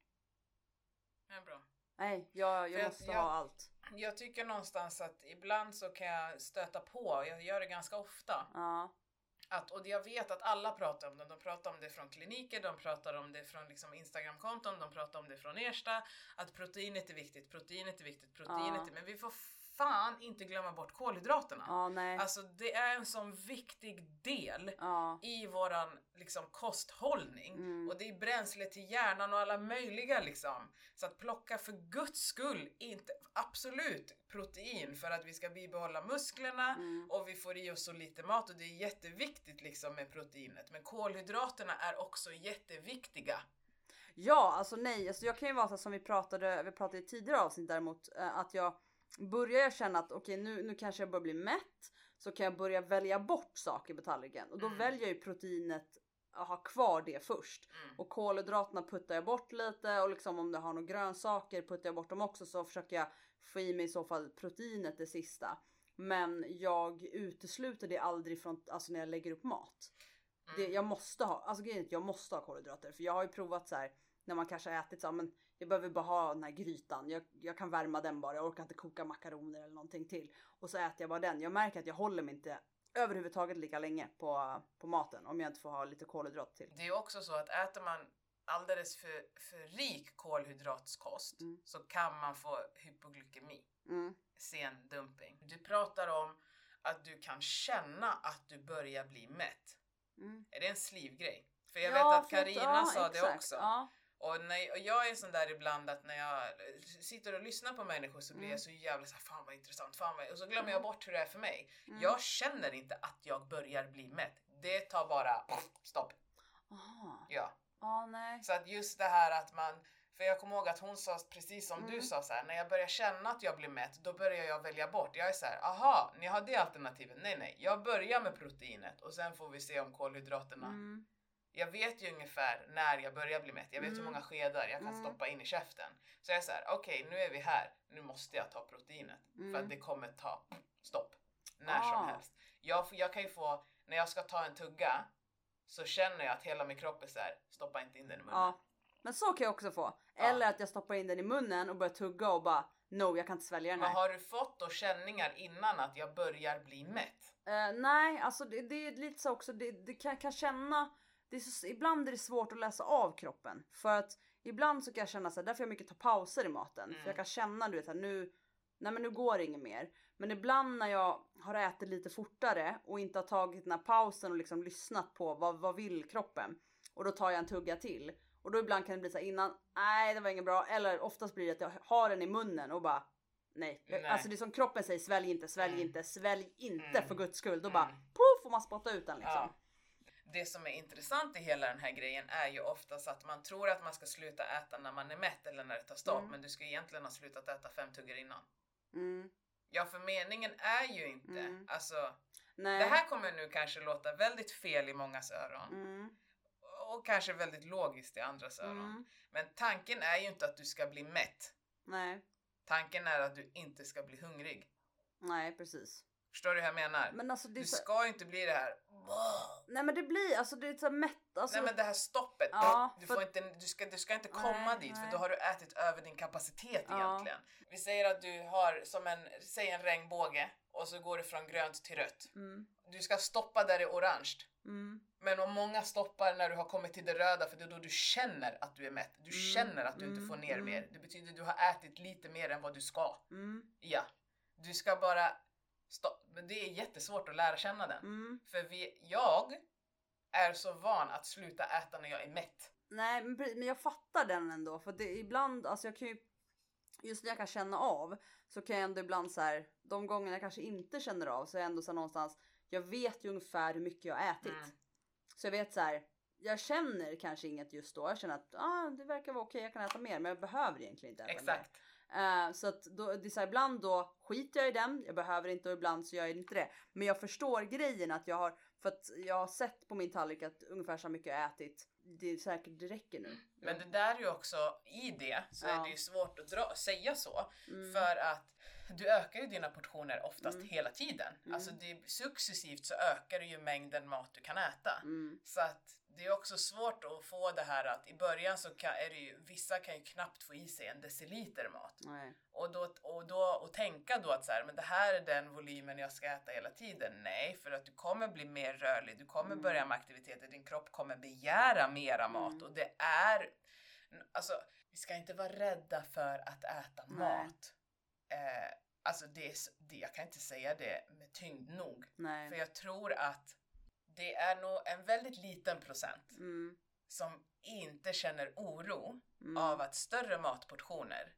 Speaker 1: Ja, bra.
Speaker 2: nej, jag, jag måste
Speaker 1: jag-
Speaker 2: ha allt.
Speaker 1: Jag tycker någonstans att ibland så kan jag stöta på, jag gör det ganska ofta,
Speaker 2: Ja,
Speaker 1: att, och jag vet att alla pratar om det. De pratar om det från kliniker, de pratar om det från liksom Instagramkonton, de pratar om det från Ersta. Att proteinet är viktigt, proteinet är viktigt, proteinet är... Men vi får fan inte glömma bort kolhydraterna.
Speaker 2: ja, nej,
Speaker 1: Alltså det är en sån viktig del
Speaker 2: ja,
Speaker 1: i våran liksom, kosthållning.
Speaker 2: Mm.
Speaker 1: Och det är bränsle till hjärnan och alla möjliga liksom. Så att plocka för guds skull inte, absolut protein för att vi ska bibehålla musklerna
Speaker 2: Mm.
Speaker 1: och vi får i oss så lite mat och det är jätteviktigt liksom med proteinet. Men kolhydraterna är också jätteviktiga.
Speaker 2: ja, alltså nej, alltså jag kan ju vara så som vi pratade, vi pratade i tidigare avsnitt däremot, eh, att jag börjar jag känna att okej nu, nu kanske jag börjar bli mätt så kan jag börja välja bort saker på tallriken och då
Speaker 1: Mm.
Speaker 2: väljer jag ju proteinet ha kvar det först.
Speaker 1: Mm.
Speaker 2: Och kolhydraterna puttar jag bort lite och liksom om det har några grönsaker puttar jag bort dem också så försöker jag få i mig i så fall proteinet det sista. Men jag utesluter det aldrig från, alltså när jag lägger upp mat. Det,
Speaker 1: Mm.
Speaker 2: jag måste ha, alltså grejen jag måste ha kolhydrater för jag har ju provat så här när man kanske har ätit så här, men jag behöver bara ha den här grytan. Jag, jag kan värma den bara. Jag orkar inte koka makaroner eller någonting till och så äter jag bara den. Jag märker att jag håller mig inte överhuvudtaget lika länge på, på maten om jag inte får ha lite kolhydrat till.
Speaker 1: Det är också så att äter man alldeles för, för rik kolhydratskost
Speaker 2: Mm.
Speaker 1: så kan man få hypoglykemi.
Speaker 2: Mm.
Speaker 1: sen dumping. Du pratar om att du kan känna att du börjar bli mätt.
Speaker 2: Mm.
Speaker 1: Är det en slivgrej? För jag
Speaker 2: Ja,
Speaker 1: vet att Karina sa det också.
Speaker 2: Ja.
Speaker 1: Och, när, och jag är sån där ibland att när jag sitter och lyssnar på människor så blir
Speaker 2: Mm.
Speaker 1: jag så jävla såhär, fan vad intressant, fan vad... Och så glömmer
Speaker 2: Mm.
Speaker 1: jag bort hur det är för mig.
Speaker 2: Mm.
Speaker 1: Jag känner inte att jag börjar bli mätt. Det tar bara stopp.
Speaker 2: Aha.
Speaker 1: Ja.
Speaker 2: Ja, nej.
Speaker 1: Så att just det här att man, för jag kommer ihåg att hon sa precis som du
Speaker 2: Mm.
Speaker 1: sa så här, när jag börjar känna att jag blir mätt, då börjar jag välja bort. Jag är så här, aha, ni har det alternativet? Nej, nej, jag börjar med proteinet och sen får vi se om kolhydraterna.
Speaker 2: Mm.
Speaker 1: Jag vet ju ungefär när jag börjar bli mätt. Jag vet hur
Speaker 2: Mm.
Speaker 1: många skedar jag kan
Speaker 2: Mm.
Speaker 1: stoppa in i käften. Så jag är så här, okej, nu är vi här. Nu måste jag ta proteinet för
Speaker 2: Mm.
Speaker 1: att det kommer ta stopp när
Speaker 2: Ah.
Speaker 1: som helst. Jag, jag kan ju få, när jag ska ta en tugga så känner jag att hela min kropp är så här, stoppa inte in den i munnen.
Speaker 2: Ja. Men så kan jag också få. Eller att jag stoppar in den i munnen och börjar tugga och bara no, jag kan inte svälja den
Speaker 1: Men
Speaker 2: här.
Speaker 1: har du fått då känningar innan att jag börjar bli mätt?
Speaker 2: Eh, nej, alltså det, det är lite så också. Det, det kan, kan känna. Det är så, ibland är det svårt att läsa av kroppen för att ibland så kan jag känna så här, därför jag mycket tar pauser i maten
Speaker 1: Mm.
Speaker 2: för jag kan känna du vet här, nu. Nej, men nu går det inget mer. Men ibland när jag har ätit lite fortare och inte har tagit den här pausen och liksom lyssnat på vad, vad vill kroppen och då tar jag en tugga till och då ibland kan det bli så här innan. Nej, det var inget bra. Eller oftast blir det att jag har den i munnen och bara Nej.
Speaker 1: Nej.
Speaker 2: Alltså det är som kroppen säger svälj inte, svälj
Speaker 1: Mm.
Speaker 2: inte, svälj inte
Speaker 1: Mm.
Speaker 2: för guds skull. Då
Speaker 1: Mm.
Speaker 2: bara poff får man spotta ut den liksom.
Speaker 1: Ja. Det som är intressant i hela den här grejen är ju oftast att man tror att man ska sluta äta när man är mätt eller när det tar stopp,
Speaker 2: Mm.
Speaker 1: men du ska egentligen ha slutat äta fem tuggar innan.
Speaker 2: Mm.
Speaker 1: Ja, för meningen är ju inte,
Speaker 2: Mm.
Speaker 1: alltså,
Speaker 2: Nej.
Speaker 1: det här kommer nu kanske låta väldigt fel i mångas öron.
Speaker 2: Mm.
Speaker 1: och kanske väldigt logiskt i andras öron.
Speaker 2: Mm.
Speaker 1: Men tanken är ju inte att du ska bli mätt.
Speaker 2: Nej,
Speaker 1: Tanken är att du inte ska bli hungrig.
Speaker 2: nej precis.
Speaker 1: Förstår du hur jag menar?
Speaker 2: Men alltså det
Speaker 1: du
Speaker 2: så...
Speaker 1: ska ju inte bli det här
Speaker 2: Nej men det blir, alltså det är så mätt, alltså.
Speaker 1: Nej men det här stoppet,
Speaker 2: Ja,
Speaker 1: du,
Speaker 2: för-
Speaker 1: får inte, du, ska, du ska inte komma
Speaker 2: Nej,
Speaker 1: dit för
Speaker 2: nej.
Speaker 1: då har du ätit över din kapacitet
Speaker 2: Ja.
Speaker 1: egentligen. Vi säger att du har som en, säg en regnbåge och så går det från grönt till rött.
Speaker 2: Mm,
Speaker 1: Du ska stoppa där det är orange.
Speaker 2: mm,
Speaker 1: Men om många stoppar när du har kommit till det röda för det är då du känner att du är mätt. Du
Speaker 2: Mm,
Speaker 1: känner att du inte
Speaker 2: mm,
Speaker 1: får ner
Speaker 2: mm.
Speaker 1: mer. Det betyder att du har ätit lite mer än vad du ska.
Speaker 2: mm,
Speaker 1: Ja, du ska bara Men det är jättesvårt att lära känna den.
Speaker 2: mm.
Speaker 1: För vi, jag är så van att sluta äta när jag är mätt.
Speaker 2: Nej men, men jag fattar den ändå för det ibland, alltså jag kan ju Just när jag kan känna av så kan jag ändå ibland så här, de gångerna jag kanske inte känner av så är jag ändå så här någonstans, jag vet ju ungefär hur mycket jag har ätit.
Speaker 1: Mm.
Speaker 2: Så jag vet så här, jag känner kanske inget just då, jag känner att ah, det verkar vara okej, jag kan äta mer men jag behöver egentligen inte äta mer. Eh, så att då, det är så här, ibland då skiter jag i den, jag behöver inte och ibland så gör jag inte det. Men jag förstår grejen att jag har, för att jag har sett på min tallrik att ungefär så mycket jag ätit. Det är säkert, det räcker nu.
Speaker 1: Men det där är ju också, i det så är
Speaker 2: Ja.
Speaker 1: det ju svårt att dra, säga så.
Speaker 2: Mm.
Speaker 1: För att du ökar ju dina portioner oftast
Speaker 2: Mm.
Speaker 1: hela tiden.
Speaker 2: Mm.
Speaker 1: Alltså det, successivt så ökar du ju mängden mat du kan äta.
Speaker 2: Mm.
Speaker 1: Så att det är också svårt att få det här att i början så kan, är det ju, vissa kan ju knappt få i sig en deciliter mat.
Speaker 2: Nej.
Speaker 1: Och, då, och, då, och tänka då att så här, men det här är den volymen jag ska äta hela tiden. Nej, för att du kommer bli mer rörlig, du kommer
Speaker 2: Mm.
Speaker 1: börja med aktiviteter, din kropp kommer begära mera mat.
Speaker 2: Mm.
Speaker 1: Och det är, alltså vi ska inte vara rädda för att äta
Speaker 2: Nej.
Speaker 1: mat. Eh, alltså det, är det, jag kan inte säga det med tyngd nog. För
Speaker 2: Nej.
Speaker 1: jag tror att det är nog en väldigt liten procent
Speaker 2: Mm.
Speaker 1: som inte känner oro
Speaker 2: Mm.
Speaker 1: av att större matportioner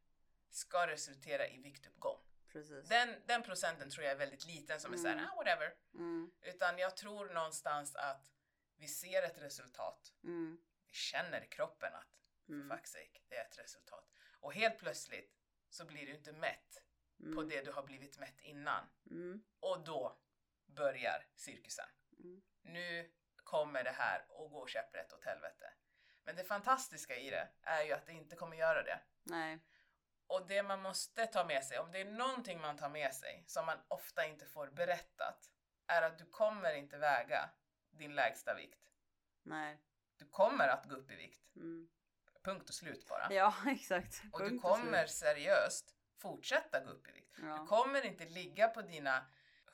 Speaker 1: ska resultera i viktuppgång.
Speaker 2: Precis.
Speaker 1: Den, den procenten tror jag är väldigt liten som är såhär,
Speaker 2: Mm.
Speaker 1: ah, whatever.
Speaker 2: Mm.
Speaker 1: Utan jag tror någonstans att vi ser ett resultat.
Speaker 2: Mm.
Speaker 1: Vi känner i kroppen att, för fuck's sake, det är ett resultat. Och helt plötsligt så blir du inte mätt
Speaker 2: Mm.
Speaker 1: på det du har blivit mätt innan.
Speaker 2: Mm.
Speaker 1: Och då börjar cirkusen.
Speaker 2: Mm.
Speaker 1: Nu kommer det här och gå käpprätt åt helvete. Men det fantastiska i det är ju att det inte kommer göra det.
Speaker 2: Nej.
Speaker 1: Och det man måste ta med sig, om det är någonting man tar med sig som man ofta inte får berättat, är att du kommer inte väga din lägsta vikt.
Speaker 2: Nej.
Speaker 1: Du kommer att gå upp i vikt.
Speaker 2: Mm.
Speaker 1: Punkt och slut bara.
Speaker 2: Ja (laughs) exakt.
Speaker 1: och du
Speaker 2: Punkt
Speaker 1: kommer
Speaker 2: slut.
Speaker 1: seriöst fortsätta gå upp i vikt. Du
Speaker 2: Ja.
Speaker 1: kommer inte ligga på dina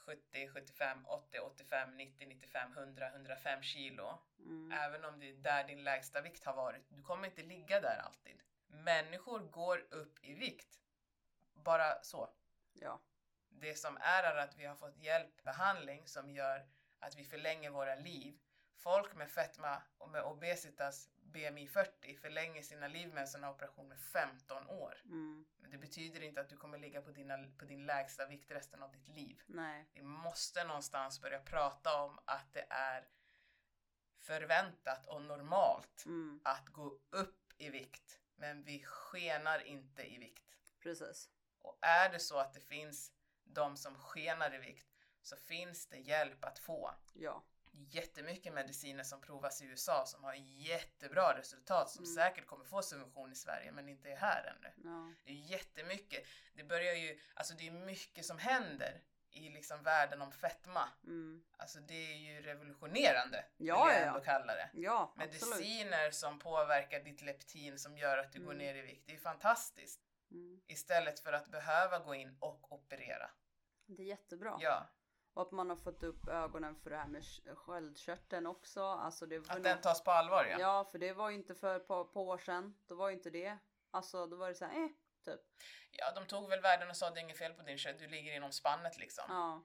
Speaker 1: 70, 75, 80, 85, 90, 95, 100, 105 kilo.
Speaker 2: Mm.
Speaker 1: Även om det är där din lägsta vikt har varit. Du kommer inte ligga där alltid. Människor går upp i vikt. Bara så.
Speaker 2: Ja.
Speaker 1: Det som är är att vi har fått hjälp, behandling som gör att vi förlänger våra liv. Folk med fetma och med obesitas BMI 40 förlänger sina liv med en sån här operation med 15 år.
Speaker 2: Mm.
Speaker 1: Men det betyder inte att du kommer ligga på, dina, på din lägsta vikt resten av ditt liv.
Speaker 2: Nej.
Speaker 1: Vi måste någonstans börja prata om att det är förväntat och normalt
Speaker 2: Mm.
Speaker 1: att gå upp i vikt. Men vi skenar inte i vikt.
Speaker 2: Precis.
Speaker 1: Och är det så att det finns de som skenar i vikt så finns det hjälp att få.
Speaker 2: Ja.
Speaker 1: Jättemycket mediciner som provas i USA som har jättebra resultat som
Speaker 2: Mm.
Speaker 1: säkert kommer få subvention i Sverige men inte är här ännu.
Speaker 2: Ja.
Speaker 1: Det är jättemycket. Det börjar ju, alltså det är mycket som händer i liksom världen om fetma.
Speaker 2: Mm.
Speaker 1: Alltså det är ju revolutionerande,
Speaker 2: Ja,
Speaker 1: vill jag
Speaker 2: ja,
Speaker 1: ändå
Speaker 2: ja.
Speaker 1: kalla det.
Speaker 2: Ja, absolut.
Speaker 1: Mediciner som påverkar ditt leptin som gör att du går
Speaker 2: Mm.
Speaker 1: ner i vikt. Det är fantastiskt.
Speaker 2: Mm.
Speaker 1: Istället för att behöva gå in och operera.
Speaker 2: Det är jättebra.
Speaker 1: Ja,
Speaker 2: Och att man har fått upp ögonen för det här med sk- sköldkörteln också. Alltså det var
Speaker 1: att den tas på allvar ja.
Speaker 2: Ja, för det var ju inte för ett par, par år sedan. Då var ju inte det. Alltså då var det så här, eh, typ.
Speaker 1: Ja, de tog väl värden och sa det är inget fel på din kött, du ligger inom spannet liksom.
Speaker 2: Ja.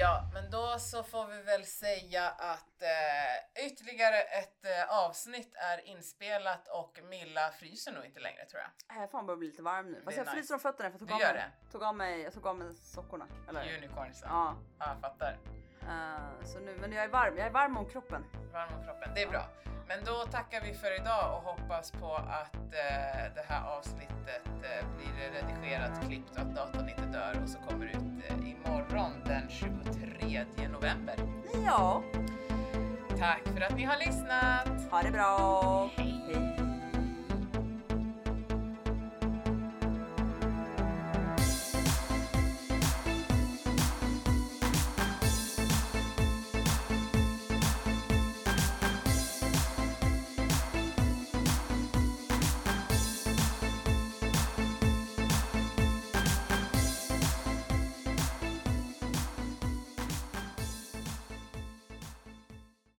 Speaker 1: Ja, men då så får vi väl säga att eh, ytterligare ett eh, avsnitt är inspelat och Milla fryser nog inte längre tror jag.
Speaker 2: Äh, fan börjar bli lite varm nu. Fast jag
Speaker 1: nice.
Speaker 2: fryser om fötterna för jag tog av mig, tog av mig, jag tog av mig sockorna. Eller?
Speaker 1: Unicorns.
Speaker 2: Ja.
Speaker 1: ja jag fattar.
Speaker 2: Eh, så nu, men jag är varm, jag är varm om kroppen.
Speaker 1: Varm om kroppen, det är bra. Men då tackar vi för idag och hoppas på att eh, det här avsnittet eh, blir redigerat, klippt och att datorn inte dör och så kommer ut eh, imorgon den 23 november.
Speaker 2: Ja,
Speaker 1: Tack för att ni har lyssnat!
Speaker 2: Ha det bra!
Speaker 1: Hej.
Speaker 2: Hej.